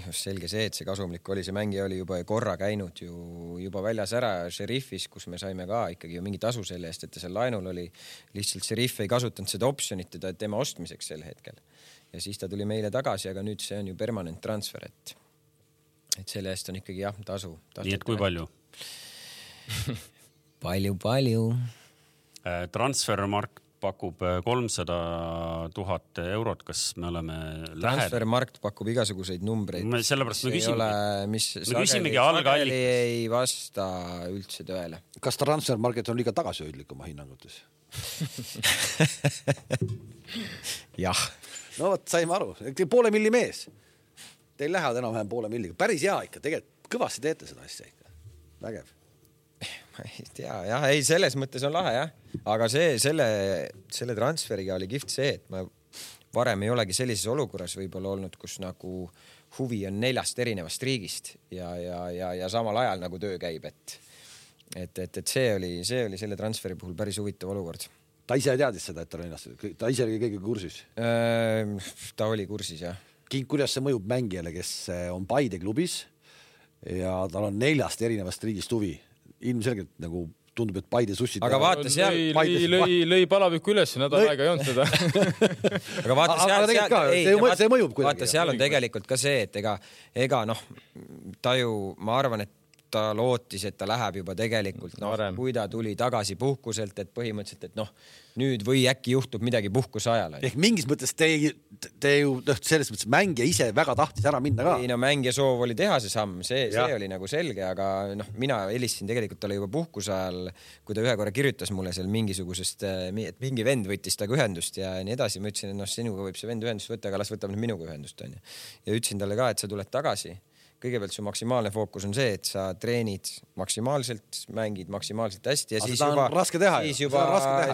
just selge see, et see kasumlik oli, see mängija oli juba korra käinud ju juba väljas ära Šerifis, kus me saime ka ikkagi ju mingi tasu selle eest, et ta seal laenul oli. lihtsalt Šerif ei kasutanud seda optsionit teda tema ostmiseks sel hetkel. Ja siis ta tuli meile tagasi, aga nüüd see on ju permanent transfer, et, et selle eest on ikkagi jah, tasu, nii et kui palju? Palju-palju äh, transfermarkt pakub äh, kolmsada tuhat eurot, kas me oleme Transfermarkt pakub igasuguseid numbreid. sellepärast me küsimegi. mis me küsimegi algallikast. ei vasta üldse tõele. kas Transfermarket on liiga tagasihoidlik oma hinnangutes jah. no vot, saime aru, poole milli mees. Teil lähevad enam-vähem poole milliga, päris hea ikka, tegelikult kõvasti teete seda asja ikka, vägev ma ei tea jah, ei selles mõttes on lahe jah, aga see selle, selle transferiga oli kihvt see, et ma varem ei olegi sellises olukorras võib-olla olnud, kus nagu huvi on neljast erinevast riigist ja, ja, ja, ja samal ajal nagu töö käib, et et, et, et see oli, see oli selle transferi puhul päris huvitav olukord. ta ise teadis seda, et ta on neljast, ta ise oli kõigega kursis? ta oli kursis jah. kuidas see mõjub mängijale, kes on Paide klubis ja tal on neljast erinevast riigist huvi ilmselgelt nagu tundub, et Paide sussid. aga vaata seal. lõi, lõi, lõi, palaviku üles, nädal aega ei olnud teda aga vaata seal, seal, ei, see, see mõjub kuidagi. vaata, seal on tegelikult ka see, et ega, ega noh, ta ju, ma arvan, et ta lootis, et ta läheb juba tegelikult noh, kui ta tuli tagasi puhkuselt, et põhimõtteliselt, et noh, nüüd või äkki juhtub midagi puhkuse ajal. ehk mingis mõttes te, te ju noh, selles mõttes mängija ise väga tahtis ära minna ka. ei no mängija soov oli teha see samm, see, see oli nagu selge, aga noh, mina helistasin tegelikult talle juba puhkuse ajal, kui ta ühe korra kirjutas mulle seal mingisugusest, et mingi vend võttis temaga ühendust ja nii edasi. ma ütlesin, et noh, sinuga võib see vend ühendust võtta, aga las võtab nüüd minuga ühendust onju. ja ütlesin talle ka, et sa tuled tagasi kõigepealt su maksimaalne fookus on see, et sa treenid maksimaalselt, mängid maksimaalselt hästi ja Aga siis juba, raske teha, siis juba,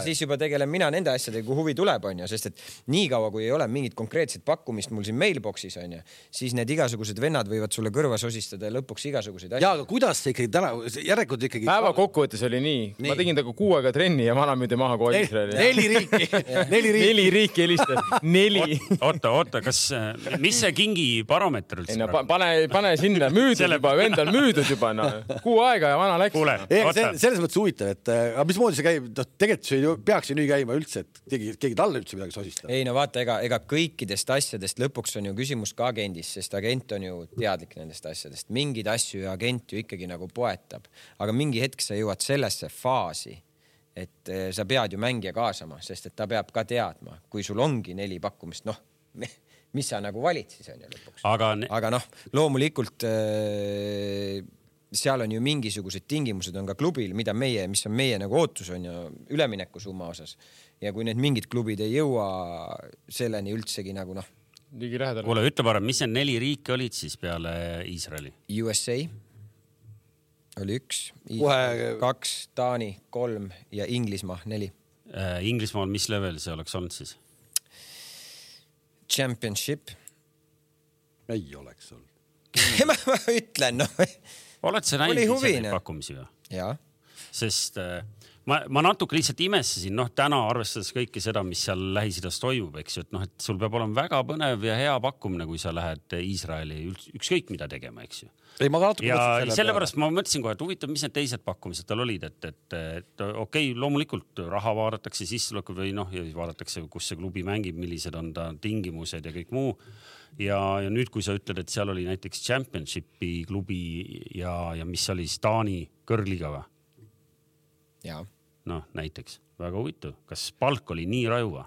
siis juba tegelen mina nende asjadega, kui huvi tuleb, onju, sest et niikaua kui ei ole mingit konkreetset pakkumist mul siin mailbox'is onju, siis need igasugused vennad võivad sulle kõrva sosistada ja lõpuks igasuguseid asju. ja aga kuidas see ikkagi täna, järelikult ikkagi. päeva kokkuvõttes oli nii, nii., ma tegin temaga kuu aega trenni ja vana müüdi maha kogu Iisraeli. neli riiki neli riiki. neli riiki helistas, neli. oota, oota, kas, mis see kingi baromeeter üldse? pane, pane sinna, müüdud Selle... juba, vend on müüdud juba noh, kuu aega ja vana läks. selles mõttes huvitav, et aga mismoodi see käib, noh, tegelikult see ju peaks ju nii käima üldse, et keegi, keegi talle üldse midagi sosistab. ei no vaata, ega, ega kõikidest asjadest lõpuks on ju küsimus ka agendis, sest agent on ju teadlik nendest asjadest, mingeid asju ju agent ju ikkagi nagu poetab, aga mingi hetk sa jõuad sellesse faasi et eh, sa pead ju mängija kaasama, sest et ta peab ka teadma, kui sul ongi neli pakkumist, noh mis sa nagu valid siis on ju lõpuks. aga, aga noh, loomulikult äh, seal on ju mingisugused tingimused on ka klubil, mida meie, mis on meie nagu ootus on ju üleminekusumma osas. ja kui need mingid klubid ei jõua selleni üldsegi nagu noh. ligilähedale. kuule, ütle parem, mis need neli riiki olid siis peale Iisraeli? USA oli üks, kaks, Taani kolm ja Inglismaa neli äh,. Inglismaal, mis level see oleks olnud siis? Championship. ei oleks olnud ma, ma ütlen noh. oled sa näinud ise neid pakkumisi või? sest äh, ma, ma natuke lihtsalt imestasin, noh, täna arvestades kõike seda, mis seal Lähis-Idas toimub, eks ju, et noh, et sul peab olema väga põnev ja hea pakkumine, kui sa lähed Iisraeli ükskõik mida tegema, eks ju. ei, ma ka natuke ja sellepärast ma mõtlesin kohe, et huvitav, mis need teised pakkumised tal olid, et, et, et okei okay,, loomulikult raha vaadatakse, sissetulekut või noh, ja siis vaadatakse, kus see klubi mängib, millised on ta tingimused ja kõik muu ja, ja nüüd, kui sa ütled, et seal oli näiteks Championshipi klubi ja, ja mis oli siis Taani kõrgliga või? jaa noh, näiteks väga huvitav, kas palk oli nii raju või?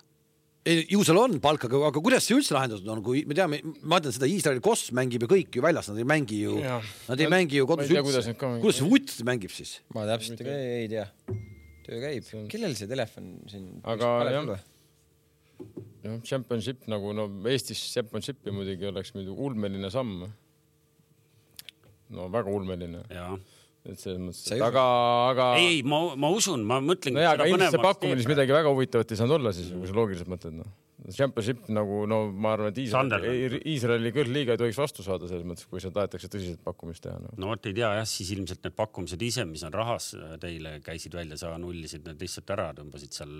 ei, ju seal on palk, aga, aga kuidas see üldse lahendatud on, kui me teame, ma ütlen seda, Iisraeli Koss mängib ju kõik ju väljas, nad ei mängi ju, nad ei ma, mängi ju kodus üldse. kuidas see vutt mängib siis? ma täpselt ei, ei tea. töö käib, kellel see telefon siin? aga jah, jah, championship nagu no Eestis championshipi muidugi oleks muidu ulmeline samm. no väga ulmeline. jaa et selles mõttes, et aga, aga. ei, ei, ma, ma usun, ma mõtlen. nojah, aga ilmselt see pakkumine siis midagi väga huvitavat ei saanud olla siis, kui sa loogiliselt mõtled, noh. Championship nagu no ma arvan, et Iisraeli, Iisraeli kõrgliiga ei tohiks vastu saada selles mõttes, kui seal tahetakse tõsiselt pakkumist teha no.. no vot ei tea jah, siis ilmselt need pakkumised ise, mis on rahas teile käisid välja, sa nullisid need lihtsalt ära, tõmbasid seal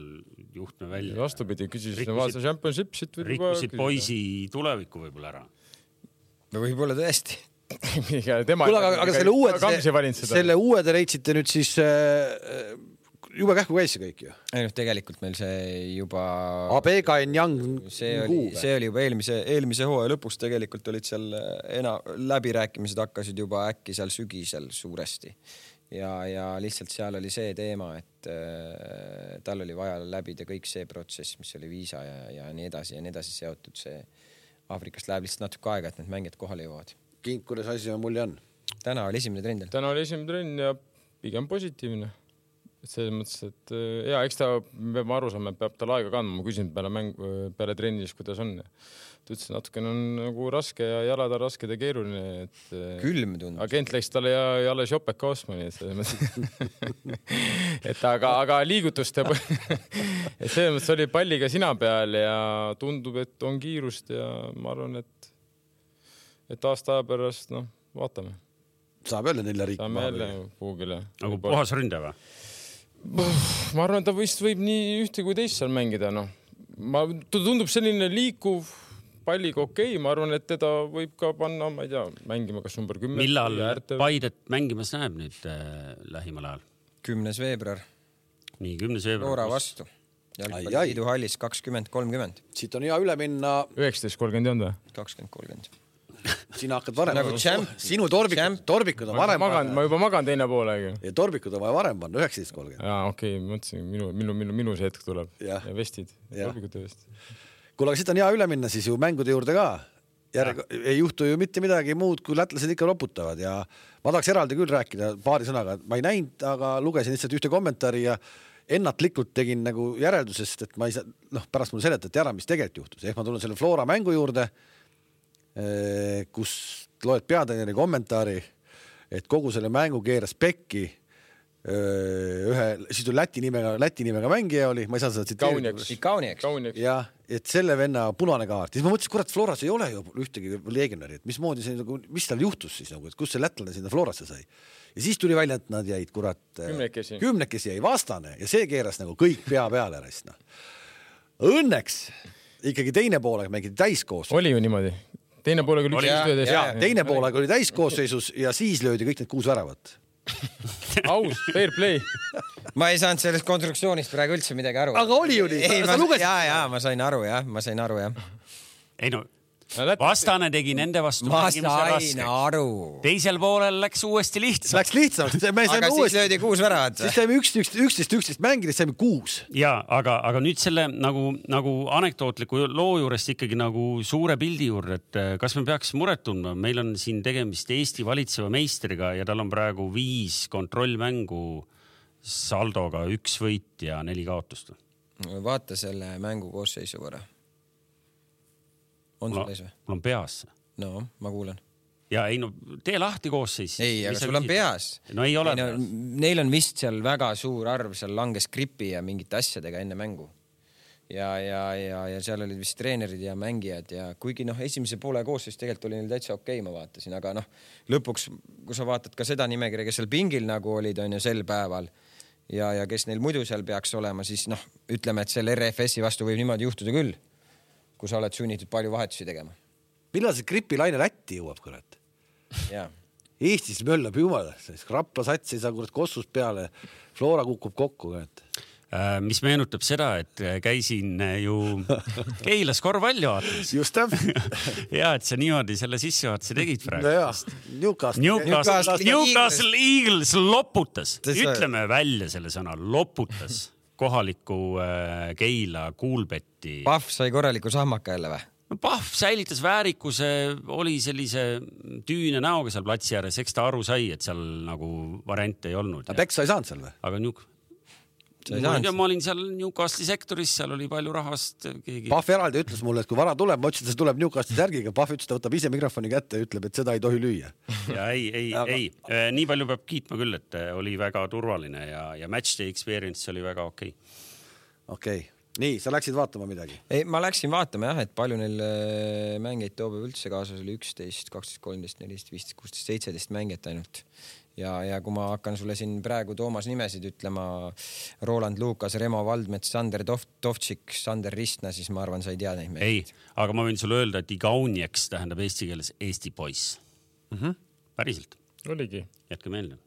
juhtme välja. vastupidi, küsisid, vaata Championship siit. rikkusid poisi tulevikku võib-olla ära. no võib-olla tõesti kuule, aga, aga selle uue, selle uue te leidsite nüüd siis äh, jube kähku käis see kõik ju. ei noh, tegelikult meil see juba. Abega ja Young. see oli, see oli juba eelmise, eelmise hooaja lõpus tegelikult olid seal äh, ena-, läbirääkimised hakkasid juba äkki seal sügisel suuresti. ja, ja lihtsalt seal oli see teema, et äh, tal oli vaja läbida kõik see protsess, mis oli viisa ja, ja nii edasi ja nii edasi seotud, see Aafrikast läheb lihtsalt natuke aega, et need mängijad kohale jõuavad Kink, kuidas asi mulje on? täna oli esimene trenn teil? täna oli esimene trenn ja pigem positiivne. et selles mõttes, et äh, ja eks ta, me peame aru saama, et peab tal aega kandma, ma küsisin peale mäng, peale trenni siis, kuidas on. ta ütles, et natukene on nagu raske ja jalad on rasked ja keeruline, et. Äh, külm tundub. agent läks talle ja, ja alles jopeka ostma, nii et selles mõttes et aga, aga liigutust ja et selles mõttes oli palliga sina peal ja tundub, et on kiirust ja ma arvan, et et aasta aja pärast, noh, vaatame. saab jälle nelja riiki. saame jälle kuhugile. nagu puhas ründaja või? ma arvan, ta vist võib nii ühte kui teist seal mängida, noh. ma, ta tundub selline liikuv palliga okei okay., ma arvan, et teda võib ka panna, ma ei tea, mängima kas number kümme. millal Paidet mängimas näeb nüüd äh, lähimal ajal? kümnes veebruar, nii kümnes veebruar. Flora vastu. jalgpalliliidu hallis kakskümmend, kolmkümmend. siit on hea üle minna. üheksateist kolmkümmend ei olnud või? kakskümmend, kolmkümmend. Sina hakkad varem Nagu champ. sinu Champ., torbikud on varem magan, ma juba magan teine poolega. ja torbikud on vaja varem panna, üheksateist kolmkümmend. jaa, okei okay,, mõtlesin, minu, minu, minu, minu see hetk tuleb. Ja vestid, Jah. tarbikute vest. kuule, aga siit on hea üle minna siis ju mängude juurde ka. järg, ei juhtu ju mitte midagi muud, kui lätlased ikka loputavad ja ma tahaks eraldi küll rääkida paari sõnaga, ma ei näinud, aga lugesin lihtsalt ühte kommentaari ja ennatlikult tegin nagu järeldusest, et ma ei saa, noh, pärast mulle seletati ära, mis tegelikult juhtus, ehk ma tulen selle Flora mängu juurde, kus loed peatreeneri kommentaari, et kogu selle mängu keeras pekki öö, ühe, siis tuli Läti nimega, Läti nimega mängija oli, ma ei saa seda tsiteerida jah, et selle venna punane kaart, siis ma mõtlesin, kurat, Floras ei ole ju ühtegi legionäri, et mismoodi see nagu, mis tal juhtus siis nagu, et kust see lätlane sinna Florasse sai. ja siis tuli välja, et nad jäid, kurat. Kümnekesi. kümnekesi jäi vastane ja see keeras nagu kõik pea peale raisk noh. Õnneks ikkagi teine poolaeg mängiti täiskoosseisus. oli ju niimoodi. Teine poolega oli Oli. üks Jaa, üheteist. ja teine poolaeg oli täiskoosseisus ja siis löödi kõik need kuus väravat. aus, fair play. ma ei saanud sellest konstruktsioonist praegu üldse midagi aru. Aga oli ju nii? ei, ma lugesid ja, ja ma sain aru jah, ma sain aru jah. ei no vastane tegi nende vastu ma sain aru. teisel poolel läks uuesti lihtsamaks. Läks lihtsamaks, me aga saime siis uuesti, löödi kuus väravat siis saime üksteist, üksteist, üksteist mängida, saime kuus. ja aga, aga nüüd selle nagu, nagu anekdootliku loo juurest ikkagi nagu suure pildi juurde, et eh, kas me peaks muret tundma, meil on siin tegemist Eesti valitseva meistriga ja tal on praegu viis kontrollmängu saldoga üks võit ja neli kaotust. vaata selle mängu koosseisu korra. On sul mul ees või? on peas no ma kuulan. ja ei no tee lahti koosseis. ei, aga sul on peas. no ei ole no. Neil on vist seal väga suur arv, seal langes gripi ja mingite asjadega enne mängu. ja, ja, ja, ja seal olid vist treenerid ja mängijad ja kuigi noh, esimese poole koosseis tegelikult oli neil täitsa okei okay,, ma vaatasin, aga noh, lõpuks, kui sa vaatad ka seda nimekirja, kes seal pingil nagu olid, on ju sel päeval ja, ja kes neil muidu seal peaks olema, siis noh, ütleme, et selle RFS-i vastu võib niimoodi juhtuda küll, kui sa oled sunnitud palju vahetusi tegema. millal see gripilaine Lätti jõuab, kurat? jaa Eestis möllab jumala, Rapla sats ei saa kurat kossust peale, Flora kukub kokku, kurat. Äh, mis meenutab seda, et äh, käisin äh, ju Keilas korvpalli vaatamas just täpselt. ja et sa niimoodi selle sissejuhatuse tegid praegu. nojah, Newcastle. Newcastle, Newcastle Eagles loputas, ütleme välja selle sõna, loputas kohaliku äh, Keila Kuulbetti. Pahv sai korraliku sahmaka jälle või? no Pahv säilitas väärikuse, oli sellise tüüne näoga seal platsi ääres, eks ta aru sai, et seal nagu variante ei olnud. aga peksa ei saanud seal või? aga New-, Ei ma olin seal Newcastle'i sektoris, seal oli palju rahvast, keegi. Pahv eraldi ütles mulle, et kui vara tuleb, ma ütlesin, et see tuleb Newcastle'i särgiga, Pahv ütles, ta võtab ise mikrofoni kätte ja ütleb, et seda ei tohi lüüa. ja ei, ei Aga-, ei, nii palju peab kiitma küll, et äh, oli väga turvaline ja, ja match day experience oli väga okei okay.. okei okay., nii, sa läksid vaatama midagi? ei, ma läksin vaatama jah, et palju neil äh, mängijaid Toobe üldse kaasas oli üksteist, kaksteist, kolmteist, neliteist, viisteist, kuusteist, seitseteist mängijat ainult. ja, ja kui ma hakkan sulle siin praegu Toomas nimesid ütlema, Roland Lukas, Remo Valdmets, Sander Tov-, Tovtšik, Sander Ristna, siis ma arvan, sa ei tea neid ei mehi., aga ma võin sulle öelda, et Igaunieks tähendab eesti keeles Eesti poiss mm. -hmm. päriselt, oligi jätke meelde,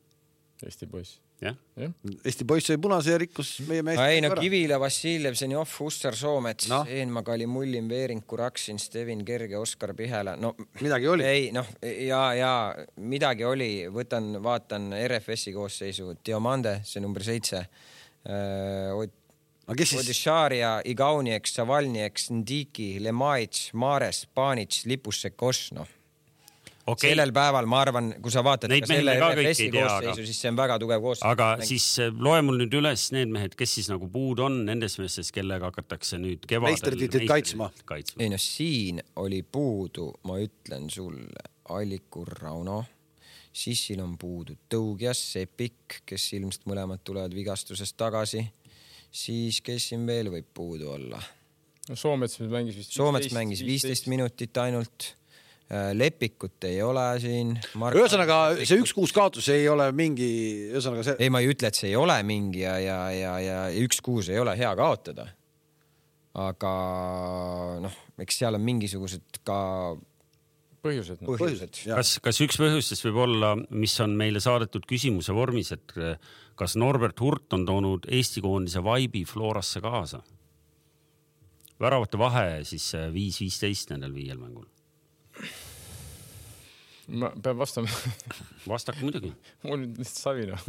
Eesti poiss. jah. jah, Eesti poiss sai punase ja rikkus meie meest. ei no Kivila, Vassiljev, Zenjov, Hussar, Soomets no., Eenmaa, Kali, Mullin, Veering, Kuraksin, Stevin Kerge, Oskar Pihela, no midagi oli. ei noh, ja, ja midagi oli, võtan, vaatan RFS-i koosseisu, Diomande, see number seitse. aga kes siis, Odisharia, Igaunieks, Savalnieks, Ndiki, Lemaits, Mares, Panits, Lipussek, Osno. Okei sellel päeval ma arvan, kui sa vaatad Neid ka selle RFS-i koosseisu aga-, siis see on väga tugev koosseis. aga siis äh, loe mul nüüd üles need mehed, kes siis nagu puudu on nendest meestest, kellega hakatakse nüüd kevadel Meistritiitlit kaitsma. kaitsma.. ei noh, siin oli puudu, ma ütlen sulle, Allikur Rauno, Sissil on puudu Tõugjas, Sepik, kes ilmselt mõlemad tulevad vigastusest tagasi, siis kes siin veel võib puudu olla? no Soomets mängis vist. Soomets mängis viisteist minutit ainult. Lepikut ei ole siin. ühesõnaga see üks-kuus kaotus ei ole mingi, ühesõnaga see, ei, ma ei ütle, et see ei ole mingi ja, ja, ja, ja üks-kuus ei ole hea kaotada. aga noh, eks seal on mingisugused ka põhjused no.. põhjused. kas, kas üks põhjustest võib olla, mis on meile saadetud küsimuse vormis, et kas Norbert Hurt on toonud Eesti koondise vaibi Florasse kaasa? väravate vahe siis viis, viisteist nendel viiel mängul ma pean vastama vastake muidugi. mul nüüd lihtsalt savi noh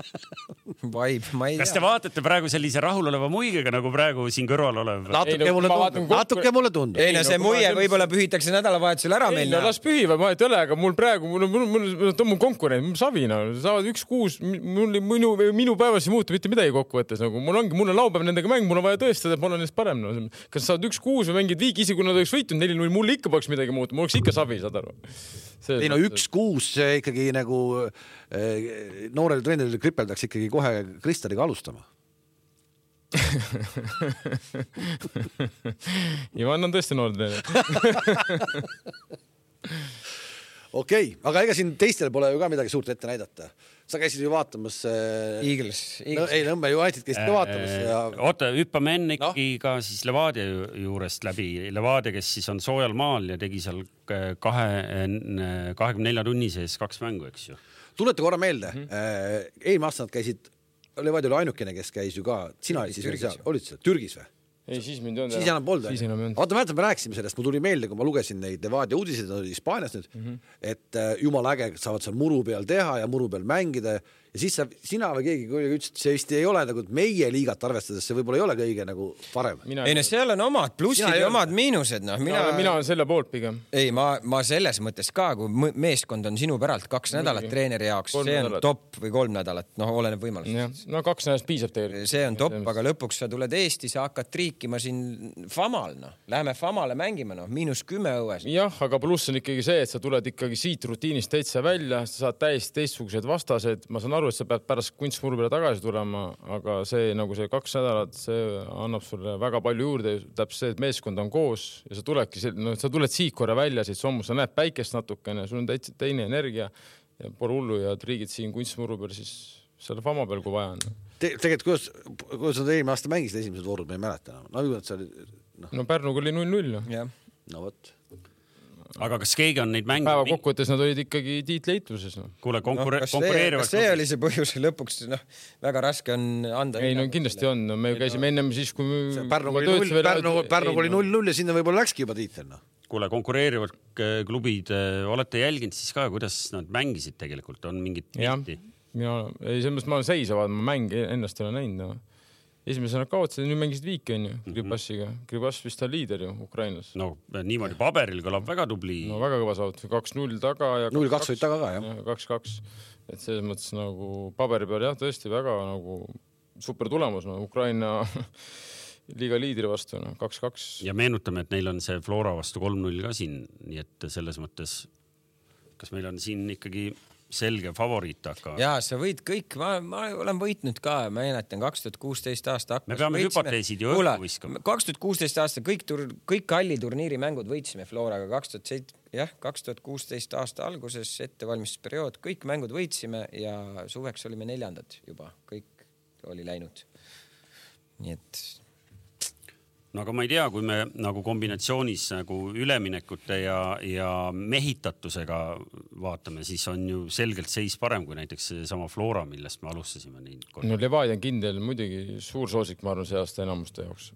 Vibe, ma ei tea. kas te vaatate praegu sellise rahuloleva muigega nagu praegu siin kõrval olev? natuke no, mulle tundub, natuke mulle tundub. ei no see muie võib-olla pühitakse nädalavahetusel ära meil. ei no las pühivad, vahet ei ole, aga mul praegu, mul, mul, mul, ta on mu konkurent, savi noh, saavad üks kuus, mul, minu, minu päevas ei muutu mitte midagi kokkuvõttes nagu mul ongi, mul on laupäev nendega mäng, mul on vaja tõestada, et ma olen neist parem no.. kas saavad üks kuus või mängid viiki, isegi kui nad oleks võitnud neli-null, mul ikka poleks midagi muutunud, mul oleks ikka savi, saad aru ei no üks kuus ikkagi nagu eh, noorele treenerile kripeldaks ikkagi kohe Kristaliga alustama. Ivan on tõesti noor treener okei okay,, aga ega siin teistel pole ju ka midagi suurt ette näidata. sa käisid ju vaatamas äh.... Eagles, Eagles.. No, ei, Nõmme United käisid ka vaatamas ja. oota, hüppame enne no? ikkagi ka siis Levadia juurest läbi. Levadia, kes siis on soojal maal ja tegi seal kahe, kahekümne nelja tunni sees kaks mängu, eks ju. tuleta korra meelde mm, -hmm. eelmine aasta nad käisid, Levadia oli ainukene, kes käis ju ka, sina olid siis veel seal, olid sa Türgis või? Ei, siis mind ei olnud. siis enam polnud. vaata, mäletad, me rääkisime sellest, mul tuli meelde, kui ma lugesin neid Levadia uudiseid, nad olid Hispaanias nüüd mm, -hmm. et äh, jumala äge, saavad seal muru peal teha ja muru peal mängida ja siis sa, sina või keegi kuidagi ütles, et see vist ei ole nagu meie liigat arvestades, see võib-olla ei ole kõige nagu parem. ei no seal on omad plussid ja omad miinused, noh, mina. mina olen selle poolt pigem. ei, ma, ma selles mõttes ka, kui meeskond on sinu päralt kaks nädalat treeneri jaoks, see on nädalat. top või kolm nädalat, noh, oleneb võimalusest. no kaks nädalat piisab tegelikult. see on top, aga lõpuks sa tuled Eesti, sa hakkad triikima siin Famal, noh, läheme Famale mängima, noh, miinus kümme õues. jah, aga pluss on ikkagi see, et sa tuled ikkagi siit rutiinist täitsa välja, sa saad täiesti teistsugused vastased, ma saan aru, et sa pead pärast kunstmuru peale tagasi tulema, aga see nagu see kaks nädalat, see annab sulle väga palju juurde, täpselt see, et meeskond on koos ja sa tuledki, noh, sa tuled siit korra välja siit sommust, sa näed päikest natukene, sul on täitsa teine energia ja pole hullu ja triigid siin kunstmuru peal siis selle fama peal, kui vaja on Te,. tegelikult, kuidas, kuidas nad eelmine aasta mängisid esimesed voorud, ma ei mäleta enam. no ju nad seal noh. no Pärnuga oli null-null ju. no vot aga kas keegi on neid mänge? päeva kokkuvõttes nad olid ikkagi tiitleitluses no.. kuule, konkure- no,, konkureerivad. see oli see põhjus lõpuks, noh, väga raske on anda. ei no kindlasti on no,, me käisime ennem siis, kui me. Pärnuga oli null, Pärnu, Pärnuga oli null-null ja sinna võib-olla läkski juba tiitel, noh kuule, konkureerivad klubid, äh, olete jälginud siis ka, kuidas nad mängisid tegelikult, on mingit pilti? mina, ei selles mõttes ma olen seisa vaadanud, ma mängi ennast ei ole näinud no esimesena kaotasid, nüüd mängisid viiki onju Gribassiga. Gribass vist on liider ju Ukrainas. no niimoodi paberil kõlab väga tubli. no väga kõva saavutus, kaks-null taga ja. null kaks olid taga ka jah. kaks-kaks, et selles mõttes nagu paberi peal jah, tõesti väga nagu super tulemus, no Ukraina liiga liidri vastu, noh kaks-kaks. ja meenutame, et neil on see Flora vastu kolm-null ka siin, nii et selles mõttes, kas meil on siin ikkagi selge favoriit, aga. ja sa võid kõik, ma, ma olen võitnud ka, ma mäletan kaks tuhat kuusteist aasta. me peame hüpoteesid ju õhku viskama. kaks tuhat kuusteist aasta kõik tur-, kõik Kalli turniiri mängud võitsime Floraga, kaks tuhat seit-, jah, kaks tuhat kuusteist aasta alguses ettevalmistusperiood, kõik mängud võitsime ja suveks olime neljandad juba, kõik oli läinud. nii et no aga ma ei tea, kui me nagu kombinatsioonis nagu üleminekute ja, ja mehitatusega vaatame, siis on ju selgelt seis parem kui näiteks seesama Flora, millest me alustasime. no Levadia on kindel muidugi suur soosik, ma arvan, see aasta enamuste jaoks.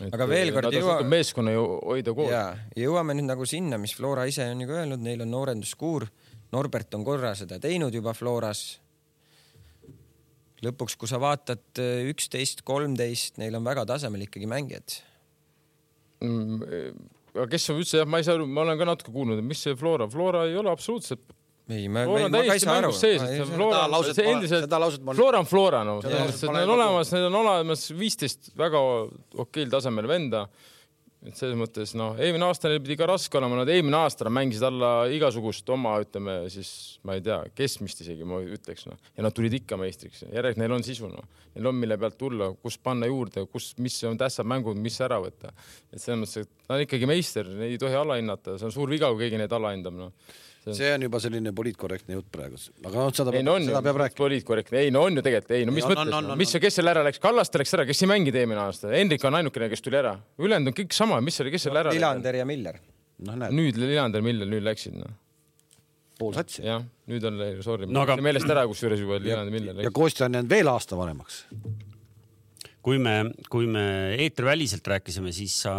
Et aga veel kord jõuame. meeskonna ju hoida koos. jõuame nüüd nagu sinna, mis Flora ise on ju öelnud, neil on noorenduskuur. Norbert on korra seda teinud juba Floras lõpuks, kui sa vaatad üksteist, kolmteist, neil on väga tasemel ikkagi mängijad aga kes on üldse jah, ma ei saa aru, ma olen ka natuke kuulnud, mis see Flora, Flora ei ole absoluutselt ei, ma, ma, ma ka ei saa aru. Flora, see endiselt, Flora on Flora, no selles mõttes, et need on olemas, need on olemas viisteist väga okeil tasemel venda et selles mõttes noh, eelmine aasta neil pidi ka raske olema, nad eelmine aasta nad mängisid alla igasugust oma, ütleme siis ma ei tea, keskmist isegi ma ütleks noh, ja nad tulid ikka meistriks, järelikult neil on sisu noh, neil on, mille pealt tulla, kus panna juurde, kus, mis on tähtsad mängud, mis ära võtta. et selles mõttes, et ta on ikkagi meister, ei tohi alahinnata, see on suur viga, kui keegi neid alahindab noh see on juba selline poliitkorrektne jutt praegu, aga noh, seda peab, no seda peab rääkima. poliitkorrektne, ei no on ju tegelikult, ei no mis ei, mõttes, no, no, mis, kes selle ära läks, Kallaste läks ära, kes ei mänginud eelmine aasta, Hendrik on ainukene, kes tuli ära, ülejäänud on kõik sama, mis oli, kes selle ära läks? Villander ja Miller. No, nüüd Linander, millal nüüd läksid noh? pool satsi. jah, nüüd on, sorry. No,, aga... meelest ära, kusjuures juba Linander, millal läksid. ja Kostja on jäänud veel aasta vanemaks kui me, kui me eetriväliselt rääkisime, siis sa,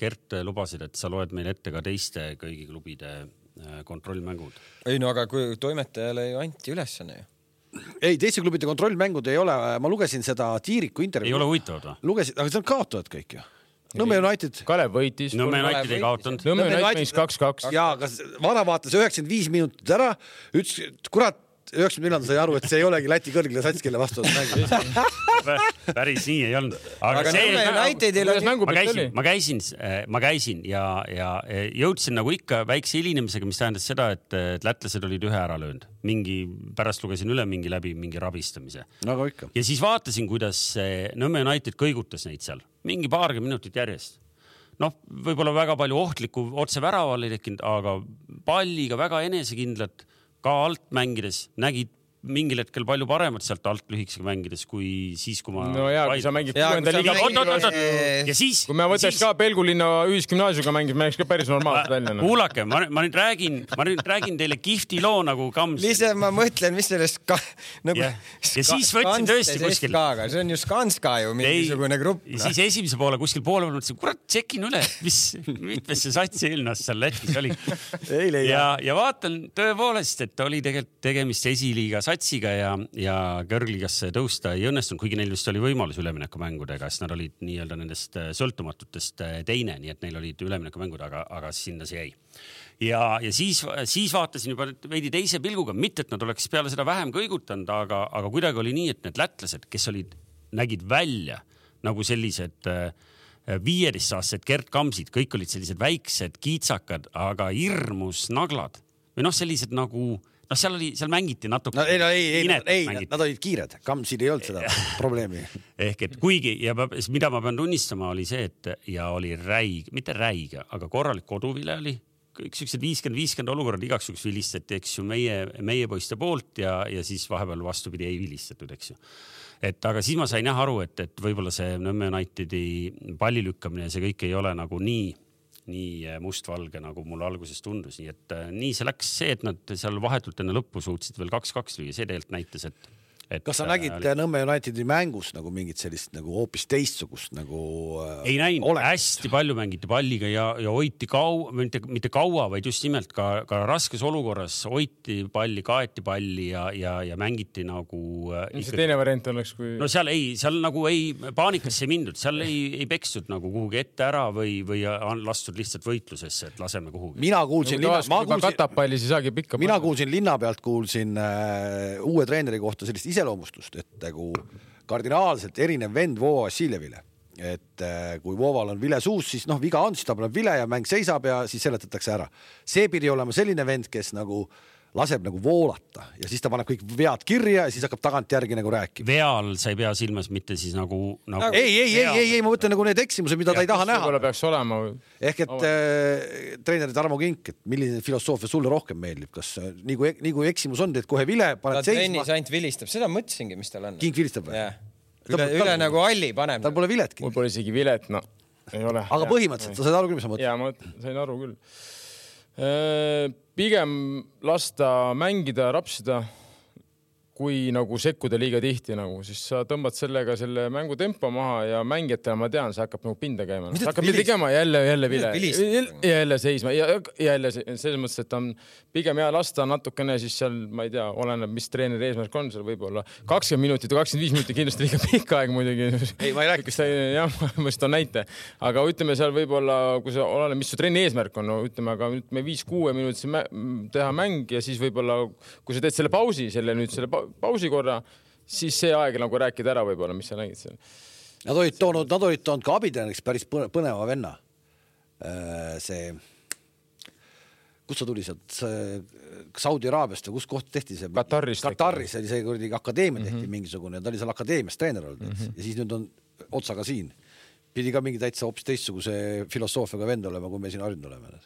Gert, lubasid, et sa loed meile ette ka teiste kõigi klubide kontrollmängud. ei no aga kui toimetajale ju anti ülesanne ju ei, teiste klubide kontrollmängud ei ole, ma lugesin seda Tiiriku intervjuud. ei ole huvitavad või? lugesin, aga nad kaotavad kõik ju. Nõmme United. Kalev võitis. Nõmme United ei kaotanud. Nõmme United mängis kaks-kaks. ja, aga vana vaatas üheksakümmend viis minutit ära, ütles, kurat üheksakümne neljandal sai aru, et see ei olegi Läti kõrgline sats, kelle vastu nad mängisid päris nii ei olnud. aga, aga see, Unitedil oli. ma käisin, ma käisin, ma käisin ja, ja jõudsin nagu ikka väikse hilinemisega, mis tähendas seda, et, et lätlased olid ühe ära löönud. mingi, pärast lugesin üle mingi läbi mingi rabistamise. nagu ikka. ja siis vaatasin, kuidas Nõmme United kõigutas neid seal mingi paarkümmend minutit järjest noh, võib-olla väga palju ohtlikku otse väraval ei tekkinud, aga palliga väga enesekindlad ka alt mängides nägid mingil hetkel palju paremat sealt alt lühikesega mängides kui siis, kui ma. no ja, kui sa mängid kuuenda liiga. ja siis. kui me võtaks siis... ka Pelgulinna ühisgümnaasiumiga mängis, mängiks ka päris normaalselt välja no.. kuulake, ma, ma nüüd räägin, ma nüüd räägin teile kihvti loo nagu Kams. lihtsalt ma mõtlen, mis sellest ka nagu. ja, siis võtsin tõesti kuskil. see on ju Skanska ju mingisugune grupp. No. siis esimese poole kuskil poole peal mõtlesin, kurat, tšekin üle, mis, mitmes see sats eelnevas seal Lätis oli. ja, ja vaatan tõepoolest, et oli tegelikult tegemist esiliiga satsiga ja, ja kõrgligasse tõusta ei õnnestunud, kuigi neil vist oli võimalus üleminekumängudega, sest nad olid nii-öelda nendest äh, sõltumatutest äh, teine, nii et neil olid üleminekumängud, aga, aga sinna see jäi. ja, ja siis, siis vaatasin juba veidi teise pilguga, mitte et nad oleks peale seda vähem kõigutanud, aga, aga kuidagi oli nii, et need lätlased, kes olid, nägid välja nagu sellised äh, viieteistaastased Gerd Kamsid, kõik olid sellised väiksed kiitsakad, aga hirmus naglad või noh, sellised nagu noh, seal oli, seal mängiti natuke. no ei, no ei, ei, ei, nad olid kiired, Kamsil ei olnud seda probleemi. ehk et kuigi ja mida ma pean tunnistama, oli see, et ja oli räige, mitte räige, aga korralik koduvile oli kõik siuksed viiskümmend, viiskümmend olukorrad igaks juhuks vilistati, eks ju, meie, meie poiste poolt ja, ja siis vahepeal vastupidi ei vilistatud, eks ju. et aga siis ma sain jah aru, et, et võib-olla see Nõmme Unitedi palli lükkamine ja see kõik ei ole nagu nii nii äh, mustvalge, nagu mulle alguses tundus, nii et äh, nii see läks, see, et nad seal vahetult enne lõppu suutsid veel kaks-kaks lüüa, see tegelikult näitas, et et kas sa nägid äh, Nõmme Unitedi mängus nagu mingit sellist nagu hoopis teistsugust nagu äh,? ei näinud, hästi palju mängiti palliga ja, ja hoiti kaua, mitte, mitte kaua, vaid just nimelt ka, ka raskes olukorras hoiti palli, kaeti palli ja, ja, ja mängiti nagu äh,. mis see teine variant oleks, kui? no seal ei, seal nagu ei, paanikasse ei mindud, seal ei, ei pekstud nagu kuhugi ette ära või, või on lastud lihtsalt võitlusesse, et laseme kuhugi. mina kuulsin no,. ma kuulsin. katapalli, siis saagi pikka. mina kuulsin linna pealt, kuulsin äh, uue treeneri kohta sellist iseloomustust, et nagu kardinaalselt erinev vend Vova Vassiljevile. et äh, kui Voval on vile suus, siis noh, viga on, siis ta paneb vile ja mäng seisab ja siis seletatakse ära. see pidi olema selline vend, kes nagu äh, laseb nagu voolata ja siis ta paneb kõik vead kirja ja siis hakkab tagantjärgi nagu rääkima. vea all sa ei pea silmas mitte siis nagu, nagu.... ei, ei, ei, ei, ei, ma mõtlen nagu need eksimused, mida ja, ta ei taha näha. võib-olla peaks olema. ehk et äh, treener Tarmo Kink, et milline filosoofia sulle rohkem meeldib, kas äh, nii kui, nii kui eksimus on, teed kohe vile, paned ta seisma. trennis ainult vilistab, seda mõtlesingi, mis tal on. Kink vilistab või? üle, üle tal, nagu halli paneb. tal pole viletki. mul pole isegi vilet, no ei ole. aga põhimõtteliselt sa said aru küll, mis sa mõtled? ja ma sain aru küll pigem lasta mängida, rapsida kui nagu sekkuda liiga tihti nagu, siis sa tõmbad sellega selle mängu tempo maha ja mängijatele ma tean, see hakkab nagu pinda käima. hakkab midagi tegema jälle, jälle vile, jälle seisma ja jälle selles mõttes, et on pigem hea lasta natukene siis seal, ma ei tea, oleneb, mis treeneri eesmärk on seal võib-olla kakskümmend minutit või kakskümmend viis minutit kindlasti liiga pikk aeg muidugi. ei, ma ei räägi. jah, ma just toon näite, aga ütleme seal võib-olla, kui sa oleneb, mis su trenni eesmärk on, no ütleme, aga ütleme viis-kuue minutit teha mäng ja siis võib-olla, kui sa teed selle pausi, selle nüüd selle pausi korra, siis see aeg nagu rääkida ära võib-olla, mis sa nägid seal. Nad olid toonud, nad olid toonud ka abitreeneriks päris põneva venna. Äh, see, kust ta tuli sealt, Saudi Araabiast või kus koht tehti see? Kataris. Kataris oli see kuradi akadeemia tehti mm -hmm. mingisugune, ta oli seal akadeemias treener olnud mm -hmm. ja siis nüüd on otsaga siin pidi ka mingi täitsa hoopis teistsuguse filosoofiaga vend olema, kui me siin harjunud oleme.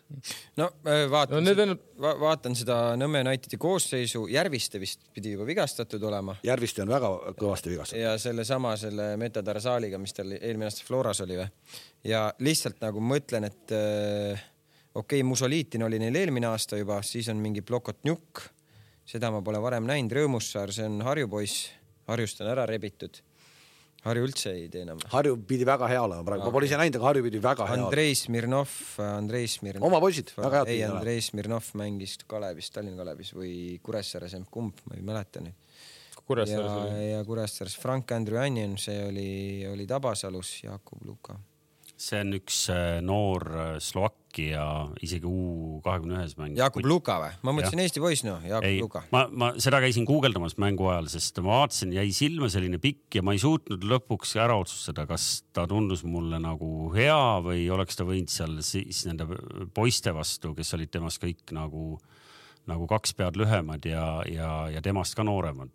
no äh, vaatan no,, on... va vaatan seda Nõmme Unitedi koosseisu, Järviste vist pidi juba vigastatud olema. Järviste on väga kõvasti vigastatud. ja sellesama selle Metatarsaaliga, mis tal eelmine aasta Floras oli või? ja lihtsalt nagu mõtlen, et äh, okei okay,, Musoliitin oli neil eelmine aasta juba, siis on mingi Plokotnjuk, seda ma pole varem näinud, Rõõmussaar, see on Harju poiss, Harjust on ära rebitud Harju üldse ei tee enam. Harju pidi väga hea olema praegu okay., ma pole ise näinud, aga Harju pidi väga hea Andrei Smirnov, Andrei Smirnov. oma poisid, väga head. ei, Andrei Smirnov mängis Kalevis, Tallinna Kalevis või Kuressaares, kumb, ma ei mäleta nüüd. Kuressaares oli. ja Kuressaares Frank Andrew Anjon, see oli, oli Tabasalus, Jakub Luka see on üks äh, noor äh, Slovakkia isegi U kahekümne ühes mäng. Jakub Luka või? ma mõtlesin ja. Eesti poiss, noh, Jakub ei, Luka. ma, ma seda käisin guugeldamas mängu ajal, sest ma vaatasin, jäi silma selline pikk ja ma ei suutnud lõpuks ära otsustada, kas ta tundus mulle nagu hea või oleks ta võinud seal siis nende poiste vastu, kes olid temast kõik nagu nagu kaks pead lühemad ja, ja, ja temast ka nooremad.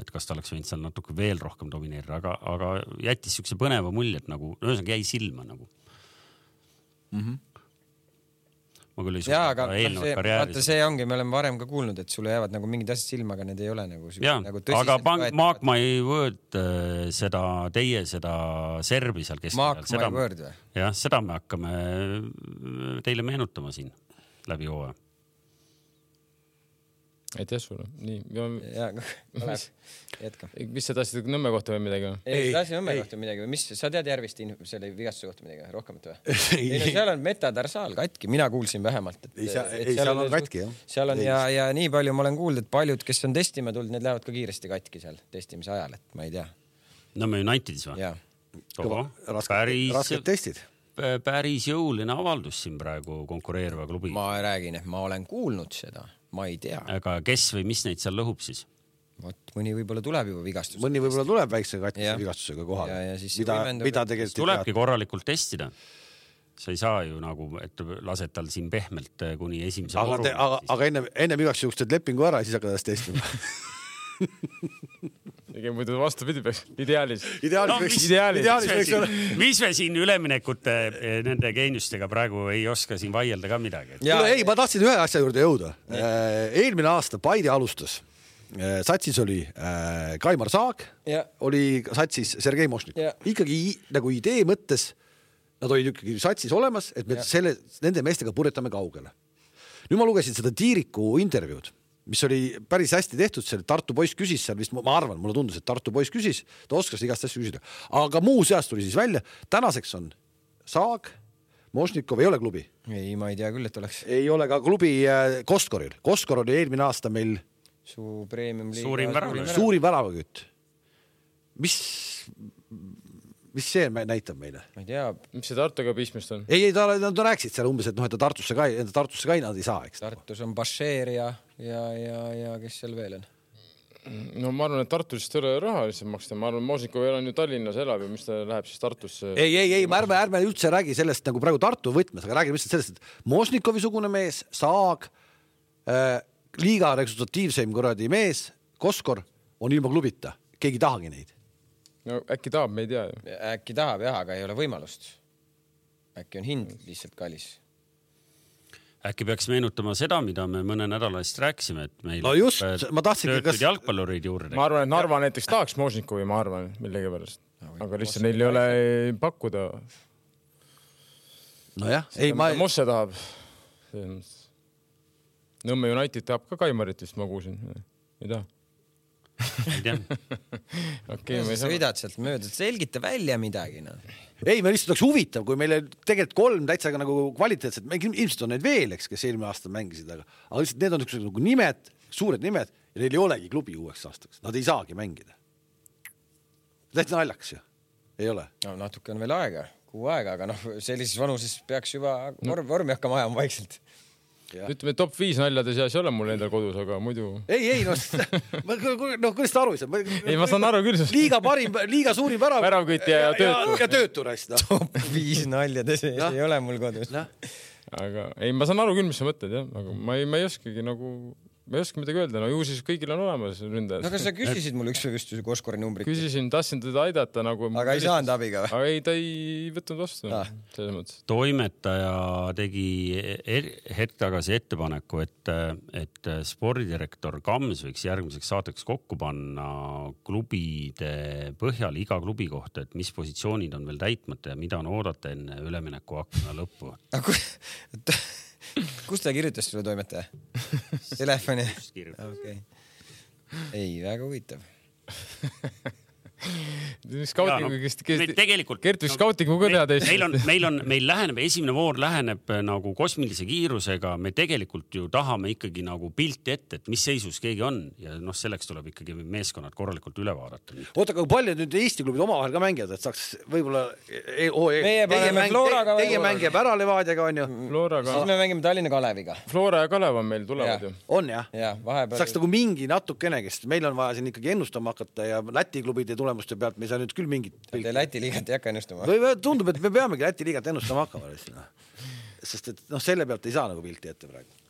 et kas ta oleks võinud seal natuke veel rohkem domineerida, aga, aga jättis siukse põneva mulje, et nagu ühesõnaga jäi silma nagu mm. -hmm ma küll ei suuda aga eelnevat karjääri. vaata, see ongi, me oleme varem ka kuulnud, et sulle jäävad nagu mingid asjad silma, aga need ei ole nagu. jah nagu, aga pank, Mark My Word, äh, seda teie, seda Serbi seal keskpeal. Mark My Word või? jah, seda me hakkame teile meenutama siin läbi hooaja aitäh sulle, nii. ja, Kalev, jätka. mis sa tahtsid Nõmme kohta või midagi või? ei, tahtsin Nõmme kohta midagi või mis, sa tead Järvist selle vigastuse kohta midagi rohkemat või? ei no seal on metatarsaal katki, mina kuulsin vähemalt, et. ei, ei seal on katki jah. seal on ja, ja nii palju ma olen kuulnud, et paljud, kes on testima tulnud, need lähevad ka kiiresti katki seal testimise ajal, et ma ei tea. Nõmme Unitedis või? jah. päris, rasked testid päris jõuline avaldus siin praegu konkureeriva klubi. ma räägin, et ma olen kuulnud seda ma ei tea. aga kes või mis neid seal lõhub siis? vot mõni võib-olla tuleb juba vigastusega. mõni võib-olla tuleb väikse katkise vigastusega kohale. mida, mida tegelikult. tulebki korralikult testida. sa ei saa ju nagu, et lased tal siin pehmelt eh, kuni esimese aga, aga, aga ennem, ennem igaks juhuks teed lepingu ära ja siis hakkad ennast testima muidu vastupidi peaks, ideaalis. ideaalis no, peaks, ideaalis, ideaalis peaks olla. mis me siin üleminekute eh, nende geeniustega praegu ei oska siin vaielda ka midagi. kuule ei, ma tahtsin ühe asja juurde jõuda. Eh, eelmine aasta Paide alustas. Eh, satsis oli äh, Kaimar Saag, oli satsis Sergei Mošnik. ikkagi nagu idee mõttes nad olid ikkagi satsis olemas, et me ja. selle, nende meestega purjetame kaugele. nüüd ma lugesin seda Tiiriku intervjuud mis oli päris hästi tehtud, seal Tartu poiss küsis seal vist, ma arvan, mulle tundus, et Tartu poiss küsis, ta oskas igast asju küsida, aga muuseas tuli siis välja, tänaseks on Saag, Mošnikov ei ole klubi. ei, ma ei tea küll, et oleks. ei ole ka klubi äh, Koskoril, Koskor oli eelmine aasta meil. su premium. suurim värav. suurim väravakütt. mis mis see näitab meile? ma ei tea. mis see Tartuga pistmist on? ei, ei ta, nad rääkisid seal umbes, et noh, et ta Tartusse ka, Tartusse ka nad ei saa, eks. Tartus on Bashir ja, ja, ja, ja kes seal veel on? no ma arvan, et Tartus ei ole raha lihtsalt maksta, ma arvan, Moosnikov ei ole ju Tallinnas elab ja mis ta läheb siis Tartusse. ei, ei, ei, ärme, ärme üldse räägi sellest nagu praegu Tartu võtmes, aga räägime lihtsalt sellest, et Moosnikovi sugune mees, Saag äh,, liiga resultatiivseim kuradi mees, Koskor on ilma klubita, keegi ei tahagi neid no äkki tahab, me ei tea ju. äkki tahab jah, aga ei ole võimalust. äkki on hind lihtsalt kallis. Äkki peaks meenutama seda, mida me mõne nädala eest rääkisime, et meil no just, ma tahtsingi, kas jalgpallurid juurde. ma arvan, et Narva näiteks tahaks Možnikovi, ma arvan, millegipärast no,. aga lihtsalt neil ei ole pakkuda. nojah, ei ma ei. Mosse tahab. Nõmme United tahab ka Kaimarit vist, ma kuulsin. ei taha ei tea. okei, ma ei saa. sõidad sealt mööda, selgita välja midagi noh. ei, me lihtsalt oleks huvitav, kui meile tegelikult kolm täitsa nagu kvaliteetset, ilmselt on neid veel, eks, kes eelmine aasta mängisid, aga, aga lihtsalt need on niisugused nagu nimed, suured nimed ja neil ei olegi klubi uueks aastaks, nad ei saagi mängida. täitsa naljakas ju, ei ole? no natuke on veel aega, kuu aega, aga noh, sellises vanuses peaks juba vorm, vormi hakkama ajama vaikselt ütleme, top viis naljade seas ei ole mul endal kodus, aga muidu. ei, ei noh, noh, kuidas sa aru ei saa? ei, ma saan aru küll. liiga parim, liiga suurim värav. väravkütja ja töötu. ja töötu raisk noh. top viis naljade sees ei ole mul kodus no.. aga ei, ma saan aru küll, mis sa mõtled jah, aga ma ei, ma ei oskagi nagu ma ei oska midagi öelda, no ju siis kõigil on olemas ründajad. no aga sa küsisid mul ükspäev just Koskori numbrit. küsisin, tahtsin teda aidata nagu. aga ei saanud abiga või? aga ei, ta ei võtnud vastu ah. selles mõttes. toimetaja tegi er, hetk tagasi ettepaneku, et, et spordidirektor Kams võiks järgmiseks saateks kokku panna klubide põhjal iga klubi kohta, et mis positsioonid on veel täitmata ja mida on oodata enne üleminekuakna lõppu kus ta kirjutas sulle, toimetaja? Telefoni? okei okay.. ei, väga huvitav skautingu, kes, kes tegelikult Gert võiks skautingu ka teha teist. meil on, meil on, meil läheneb, esimene voor läheneb äh, nagu kosmilise kiirusega, me tegelikult ju tahame ikkagi nagu pilti ette, et mis seisus keegi on ja noh, selleks tuleb ikkagi meeskonnad korralikult üle vaadata. oota, aga kui palju nüüd Eesti klubid omavahel ka mängivad, et saaks võib-olla e oh, e meie paneme Floraga. Teie mängib ära Levadiaga onju. Floraga. siis me mängime Tallinna Kaleviga. Flora ja Kalev on meil tulevad ju. on jah? jah, vahepeal. saaks nagu mingi natukenegi, sest meil on vaja siin ikkagi ennustama hakata ja Läti klubid ei tule tulemuste pealt me ei saa nüüd küll mingit. Te Läti liigat ei hakka ennustama? või tundub, et me peamegi Läti liigat ennustama hakkama lihtsalt noh. sest et noh, selle pealt ei saa nagu pilti ette praegu.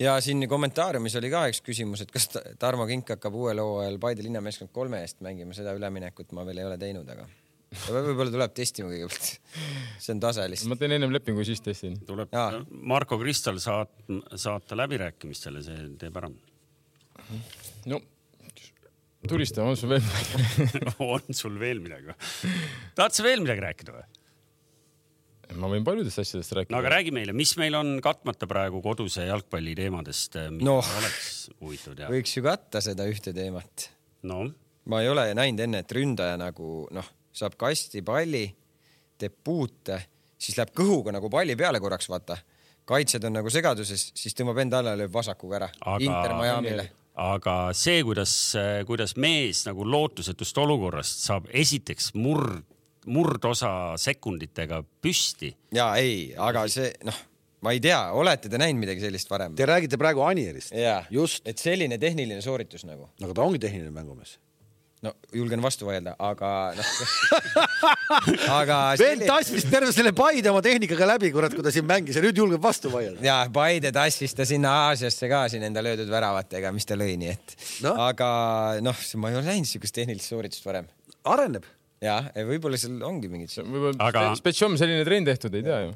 ja siin kommentaariumis oli ka üks küsimus, et kas Tarmo Kink hakkab uuel hooajal Paide linnameeskond kolme eest mängima, seda üleminekut ma veel ei ole teinud, aga võib-olla tuleb testima kõigepealt. see on tase lihtsalt. ma teen ennem lepingu, siis testin. tuleb ja. Marko Kristal saat-, saata läbirääkimistele, see teeb ära no tulista, on sul veel midagi on sul veel midagi või? tahad sa veel midagi rääkida või? ma võin paljudest asjadest rääkida. no aga räägi meile, mis meil on katmata praegu koduse jalgpalli teemadest, mida no, oleks huvitav teha? võiks ju katta seda ühte teemat. no? ma ei ole näinud enne, et ründaja nagu noh, saab kasti palli, teeb puute, siis läheb kõhuga nagu palli peale korraks, vaata. kaitsjad on nagu segaduses, siis tõmbab enda alla, lööb vasakuga ära aga.... Inter Miami'le aga see, kuidas, kuidas mees nagu lootusetust olukorrast saab esiteks murd, murdosa sekunditega püsti. ja ei, aga see noh, ma ei tea, olete te näinud midagi sellist varem? Te räägite praegu Anierist. just. et selline tehniline sooritus nagu. aga ta ongi tehniline mängumees no julgen vastu vaielda, aga noh aga vend tassis terve selle Paide oma tehnikaga läbi, kurat, kui ta siin mängis ja nüüd julgeb vastu vaielda. ja Paide tassis ta sinna Aasiasse ka siin enda löödud väravatega, mis ta lõi, nii et no. aga noh, ma ei ole näinud siukest tehnilist sooritust varem. areneb ja, võib-olla seal ongi mingid. võib-olla aga... Spetšom selline trenn tehtud, ei tea ju.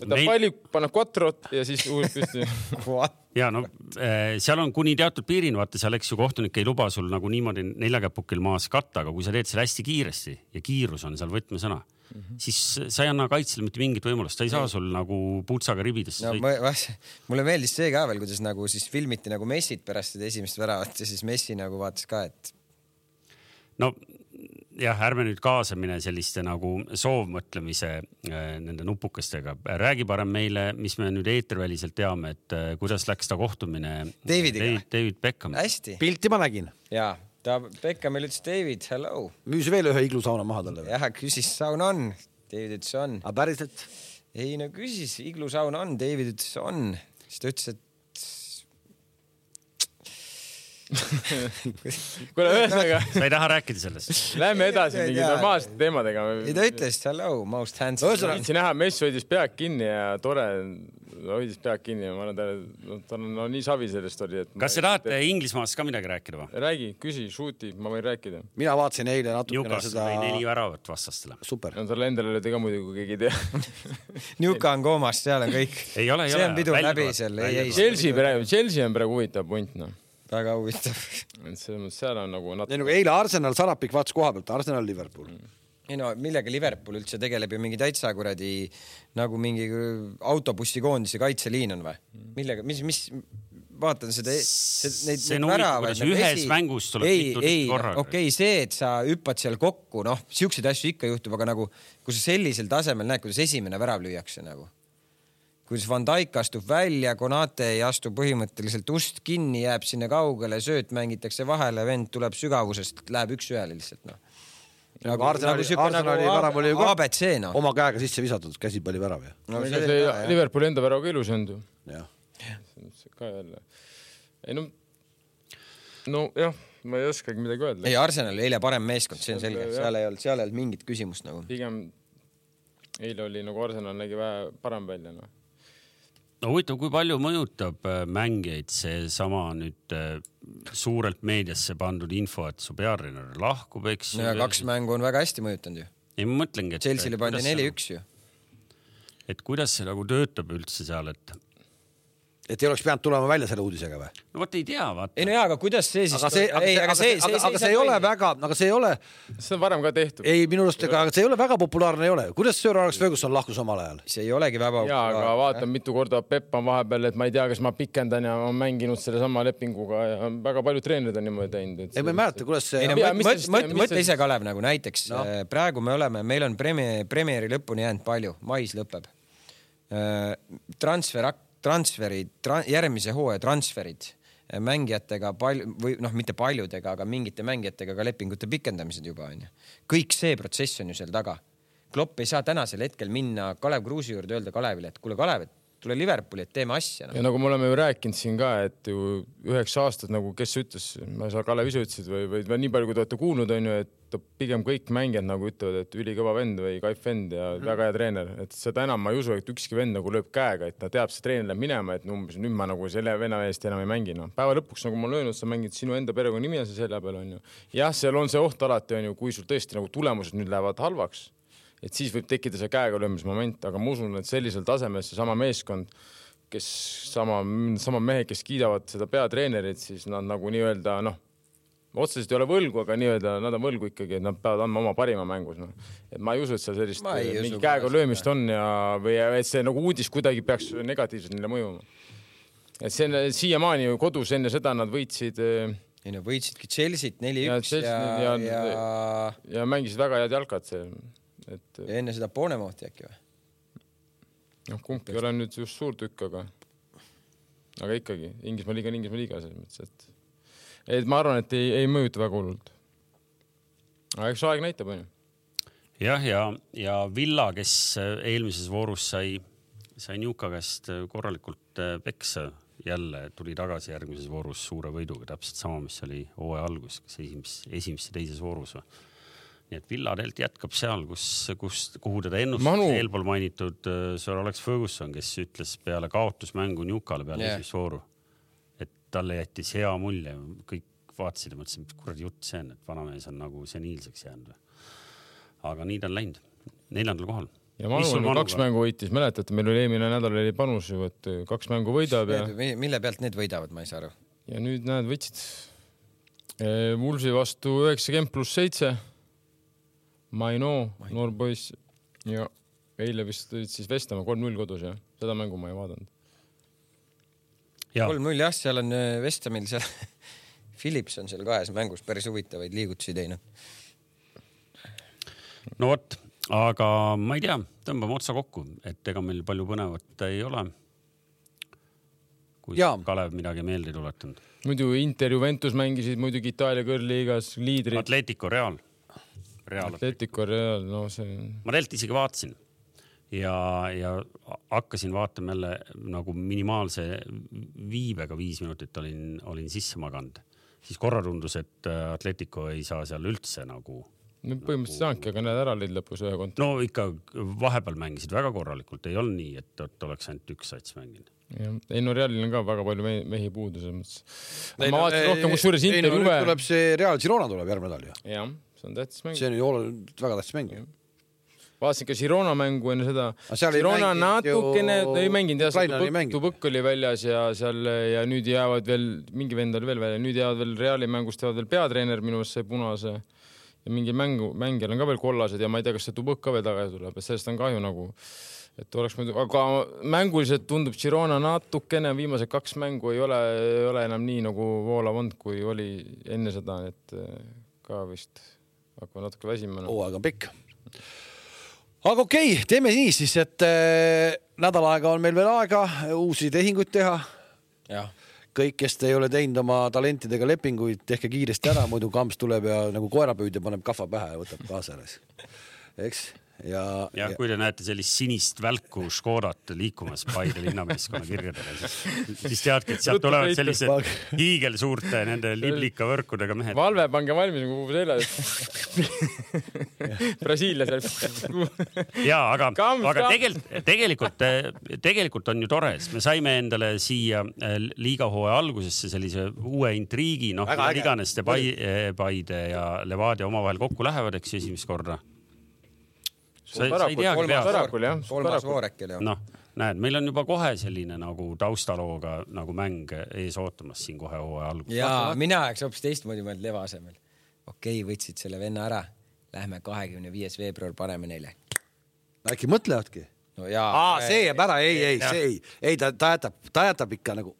võtab Neid... palli, paneb quattrot ja siis uued püsti ja no eh, seal on kuni teatud piirini, vaata seal, eks ju, kohtunik ei luba sul nagu niimoodi neljakäpukil maas katta, aga kui sa teed selle hästi kiiresti ja kiirus on seal võtmesõna mm, -hmm. siis sa ei anna kaitsjale mitte mingit võimalust, ta ei saa sul nagu putsaga ribidesse no, sõita. mulle meeldis see ka veel, kuidas nagu siis filmiti nagu Messit pärast seda esimest väravat ja siis Messi nagu vaatas ka, et no jah, ärme nüüd kaasa mine selliste nagu soovmõtlemise äh, nende nupukestega. räägi parem meile, mis me nüüd eetriväliselt teame, et äh, kuidas läks ta kohtumine Davidiga David,? David Beckham. hästi. pilti ma nägin. ja, ta Beckhamile ütles David, hello. müüs veel ühe iglusauna maha talle. jah, küsis, saun on. David ütles on. aga päriselt? ei no küsis, iglusaun on, David ütles on. siis ta ütles, et kuule, ühesõnaga. sa ei taha rääkida sellest? Lähme edasi mingi normaalsete teemadega. ei, ta ütles hello, most handsome. ühesõnaga. viitsin näha, Mess hoidis pead kinni ja tore, hoidis pead kinni ja ma arvan, ta, ta on no, nii savi sellest oli, et. kas te tahate Inglismaast ka midagi rääkida või? räägi, küsi, shoot'i, ma võin rääkida. mina vaatasin eile natukene seda. neli väravat vastastele. super. no talle endale oli ta ka muidugi, kui keegi ei tea Newca on koomas, seal on kõik. ei ole, ei ole. see on pidu läbi seal. Chelsea praegu, Chelsea on praegu huvitav punt, noh väga huvitav. et selles mõttes seal on nagu natuke. ei nagu eile Arsenal, Sarapik vaatas koha pealt, Arsenal, Liverpool mm ei no millega Liverpool üldse tegeleb ju mingi täitsa kuradi nagu mingi autobussikoondise kaitseliin on või? millega, mis, mis vaatan seda, neid, neid väravaid. Nagu ühes esi... mängus tuleb ei, ei, okei okay,, see, et sa hüppad seal kokku, noh, siukseid asju ikka juhtub, aga nagu kui sa sellisel tasemel näed, kuidas esimene värav lüüakse nagu kuidas Van Dijk astub välja, Konate ei astu põhimõtteliselt ust kinni, jääb sinna kaugele, sööt mängitakse vahele, vend tuleb sügavusest, läheb üks-ühele lihtsalt noh. nagu Arsenali, Arsenali nagu värav oli ju ka abc noh. oma käega sisse visatud käsipallivärav ju. no ega see Liverpooli enda värav ka ilus ei olnud ju. jah. ka jälle. ei no, nojah ma ei oskagi midagi öelda. ei, Arsenal oli eile parem meeskond, see on selge, seal ei olnud, seal ei olnud mingit küsimust nagu. pigem eile oli nagu Arsenal nägi vähe parem välja, noh no huvitav, kui palju mõjutab äh, mängijaid seesama nüüd äh, suurelt meediasse pandud info, et su peatreener lahkub, eks. no ja kaks mängu on väga hästi mõjutanud ju. ei, ma mõtlengi, et. Chelsea'le pandi neli-üks ju. et kuidas see nagu töötab üldse seal, et et ei oleks pidanud tulema välja selle uudisega või? no vot ei tea, vaata. ei no jaa, aga kuidas see siis? aga see, aga see, aga see, aga, aga see ei ole väga, aga see ei ole. see on varem ka tehtud. ei, minu arust, ega see ei ole väga populaarne ei ole. kuidas Sir Alex Ferguson lahkus omal ajal? see ei olegi väga jaa, aga vaata, mitu korda Pepp on vahepeal, et ma ei tea, kas ma pikendan ja on mänginud sellesama lepinguga ja väga paljud treenerid on niimoodi teinud. ei, ma ei mäleta, kuidas see. mõtle, ise, Kalev, nagu näiteks no. Äh, praegu me oleme, meil on Premier, Premieri lõpuni jäänud palju, mais lõpeb. Äh, transfer transferid tra,, järgmise hooaja transferid mängijatega palju või noh, mitte paljudega, aga mingite mängijatega ka lepingute pikendamised juba onju. kõik see protsess on ju seal taga. Klopp ei saa tänasel hetkel minna Kalev Kruusi juurde, öelda Kalevile, et kuule, Kalev, et tule Liverpooli, et teeme asja no.. ja nagu me oleme ju rääkinud siin ka, et ju üheksa aastat nagu, kes ütles, ma ei saa, Kalev ise ütlesid või, või, nii palju, kui te olete kuulnud, on ju, et pigem kõik mängijad nagu ütlevad, et ülikõva vend või kaif vend ja mm. väga hea treener, et seda enam ma ei usu, et ükski vend nagu lööb käega, et ta teab, see treener läheb minema, et umbes nüüd ma nagu selle venna eest enam ei mängi, noh. päeva lõpuks, nagu ma olen öelnud, sa mängid sinu enda perekonnanimi on seal selja peal, on ju. jah, seal on see oht alati, on ju, kui sul tõesti nagu tulemused nüüd lähevad halvaks et siis võib tekkida see käega löömismoment, aga ma usun, et sellisel tasemel seesama meeskond, kes sama, sama mehed, kes kiidavad seda peatreenerit, siis nad nagu nii-öelda noh, otseselt ei ole võlgu, aga nii-öelda nad on võlgu ikkagi, et nad peavad andma oma parima mängus, noh. et ma ei usu, et seal sellist mingi käega löömist on ja, või et see nagu uudis kuidagi peaks negatiivselt neile mõjuma. et see on siiamaani ju kodus enne seda nad võitsid äh, ei no võitsidki Chelsea't neli-üks ja, ja, ja, ja... ja mängisid väga head jalkat, see et. ja enne seda Bournemouthi äkki või? noh, kumbki ei ole nüüd just suur tükk, aga, aga ikkagi Inglismaa liiga on Inglismaa liiga selles mõttes, et, et ma arvan, et ei, ei mõjuta väga hullult. aga eks aeg näitab, onju. jah, ja, ja Villa, kes eelmises voorus sai, sai Newca käest korralikult äh, peksa, jälle tuli tagasi järgmises voorus suure võiduga, täpselt sama, mis oli hooaja alguses, kas esimeses, esimeses ja teises voorus või nii et Villarelt jätkab seal, kus, kus, kuhu teda ennustas Manu... eelpool mainitud uh, Sir Alex Ferguson, kes ütles peale kaotusmängu Newcale peale yeah. esimest vooru, et talle jättis hea mulje, kõik vaatasid ja mõtlesid, mis kuradi jutt see on, et vanamees on nagu seniilseks jäänud. aga nii ta on läinud, neljandal kohal ja Manu on Manu kaks mängu võitis, mäletate, meil oli eelmine nädal oli panus ju, et kaks mängu võidab ja. mille pealt need võidavad, ma ei saa aru. ja nüüd näed, võtsid Vulsi vastu üheksakümmend pluss seitse Maino, noor poiss ja eile vist tulid siis Vestamäe kolm-null kodus jah, seda mängu ma ei vaadanud. kolm-null jah, seal on äh, Vestamil seal Philips on seal kahes mängus päris huvitavaid liigutusi teinud. no vot, aga ma ei tea, tõmbame otsa kokku, et ega meil palju põnevat ei ole. kui ja. Kalev midagi meelde tuletanud. muidu Inter, Juventus mängisid muidugi Itaalia kõrgliigas liidrid. Atletico Real Real. Atletico Real, no see. ma tegelikult isegi vaatasin ja, ja hakkasin vaatama jälle nagu minimaalse viibega viis minutit olin, olin sisse maganud, siis korra tundus, et äh, Atletico ei saa seal üldse nagu. no põhimõtteliselt nagu... saanudki, aga näed ära lõid lõpus ühe konto. no ikka vahepeal mängisid väga korralikult, ei olnud nii, et, et oleks ainult üks sats mänginud jah, ei no Realil on ka väga palju mehi, mehi puudu selles mõttes. ma vaatasin rohkem kusjuures Interi huve. tuleb see Real Girona tuleb järgmine nädal ju. jah see on tähtis mäng. see on ju oluliselt väga tähtis mäng ju vaatasin ka Girona mängu enne seda. Girona natukene ju... ei mänginud jah, Tubõkk, Tubõkk oli väljas ja seal ja nüüd jäävad veel, mingi vend oli veel välja, nüüd jäävad veel Reali mängust jäävad veel peatreener minu meelest sai punase ja mingi mängu, mängijal on ka veel kollased ja ma ei tea, kas see Tubõkk ka veel tagasi tuleb, et sellest on kahju nagu. et oleks muidu, aga mänguliselt tundub Girona natukene, viimased kaks mängu ei ole, ei ole enam nii nagu voolav olnud, kui oli enne seda, et ka vist hakkame natuke väsima no.. hooaeg on pikk. aga okei okay,, teeme nii siis, et äh, nädal aega on meil veel aega uusi tehinguid teha. kõik, kes te ei ole teinud oma talentidega lepinguid, tehke kiiresti ära, muidu kamps tuleb ja nagu koerapüüdja paneb kahva pähe ja võtab kaasa alles. eks ja, ja kui te näete sellist sinist välku Škodat liikumas Paide linnameeskonna kirjadele, siis, siis teadke, et sealt tulevad sellised hiigelsuurte nende liblikavõrkudega mehed. valve, pange valmis nagu selja Brasiilia seal. ja aga, aga tegelikult, tegelikult, tegelikult on ju tore, sest me saime endale siia äh, liigahooaja algusesse sellise uue intriigi, noh, iganes te Paide ja Levadia omavahel kokku lähevad, eks ju, esimest korda sa, sa ei teagi pead. kolmas voor äkki oli. noh, näed, meil on juba kohe selline nagu taustalooga nagu mäng ees ootamas siin kohe hooaja alguses. ja mina oleks hoopis teistmoodi mõelnud Leva asemel. okei okay,, võtsid selle venna ära, lähme kahekümne viies veebruar paneme neile. äkki mõtlevadki? no jaa. aa, see jääb ära, ei, ei, see ei, ei ta, ta jätab, ta jätab ikka nagu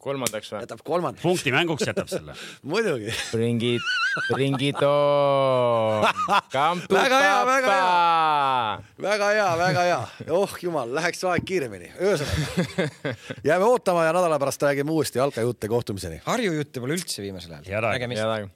kolmandaks või? jätab kolmandaks. punkti mänguks jätab selle muidugi. Bring it, bring it on. väga hea, väga hea. väga hea, väga hea. oh jumal, läheks aeg kiiremini. ühesõnaga, jääme ootama ja nädala pärast räägime uuesti jalkajutte kohtumiseni. Harju jutte pole üldse viimasel ajal. head aega.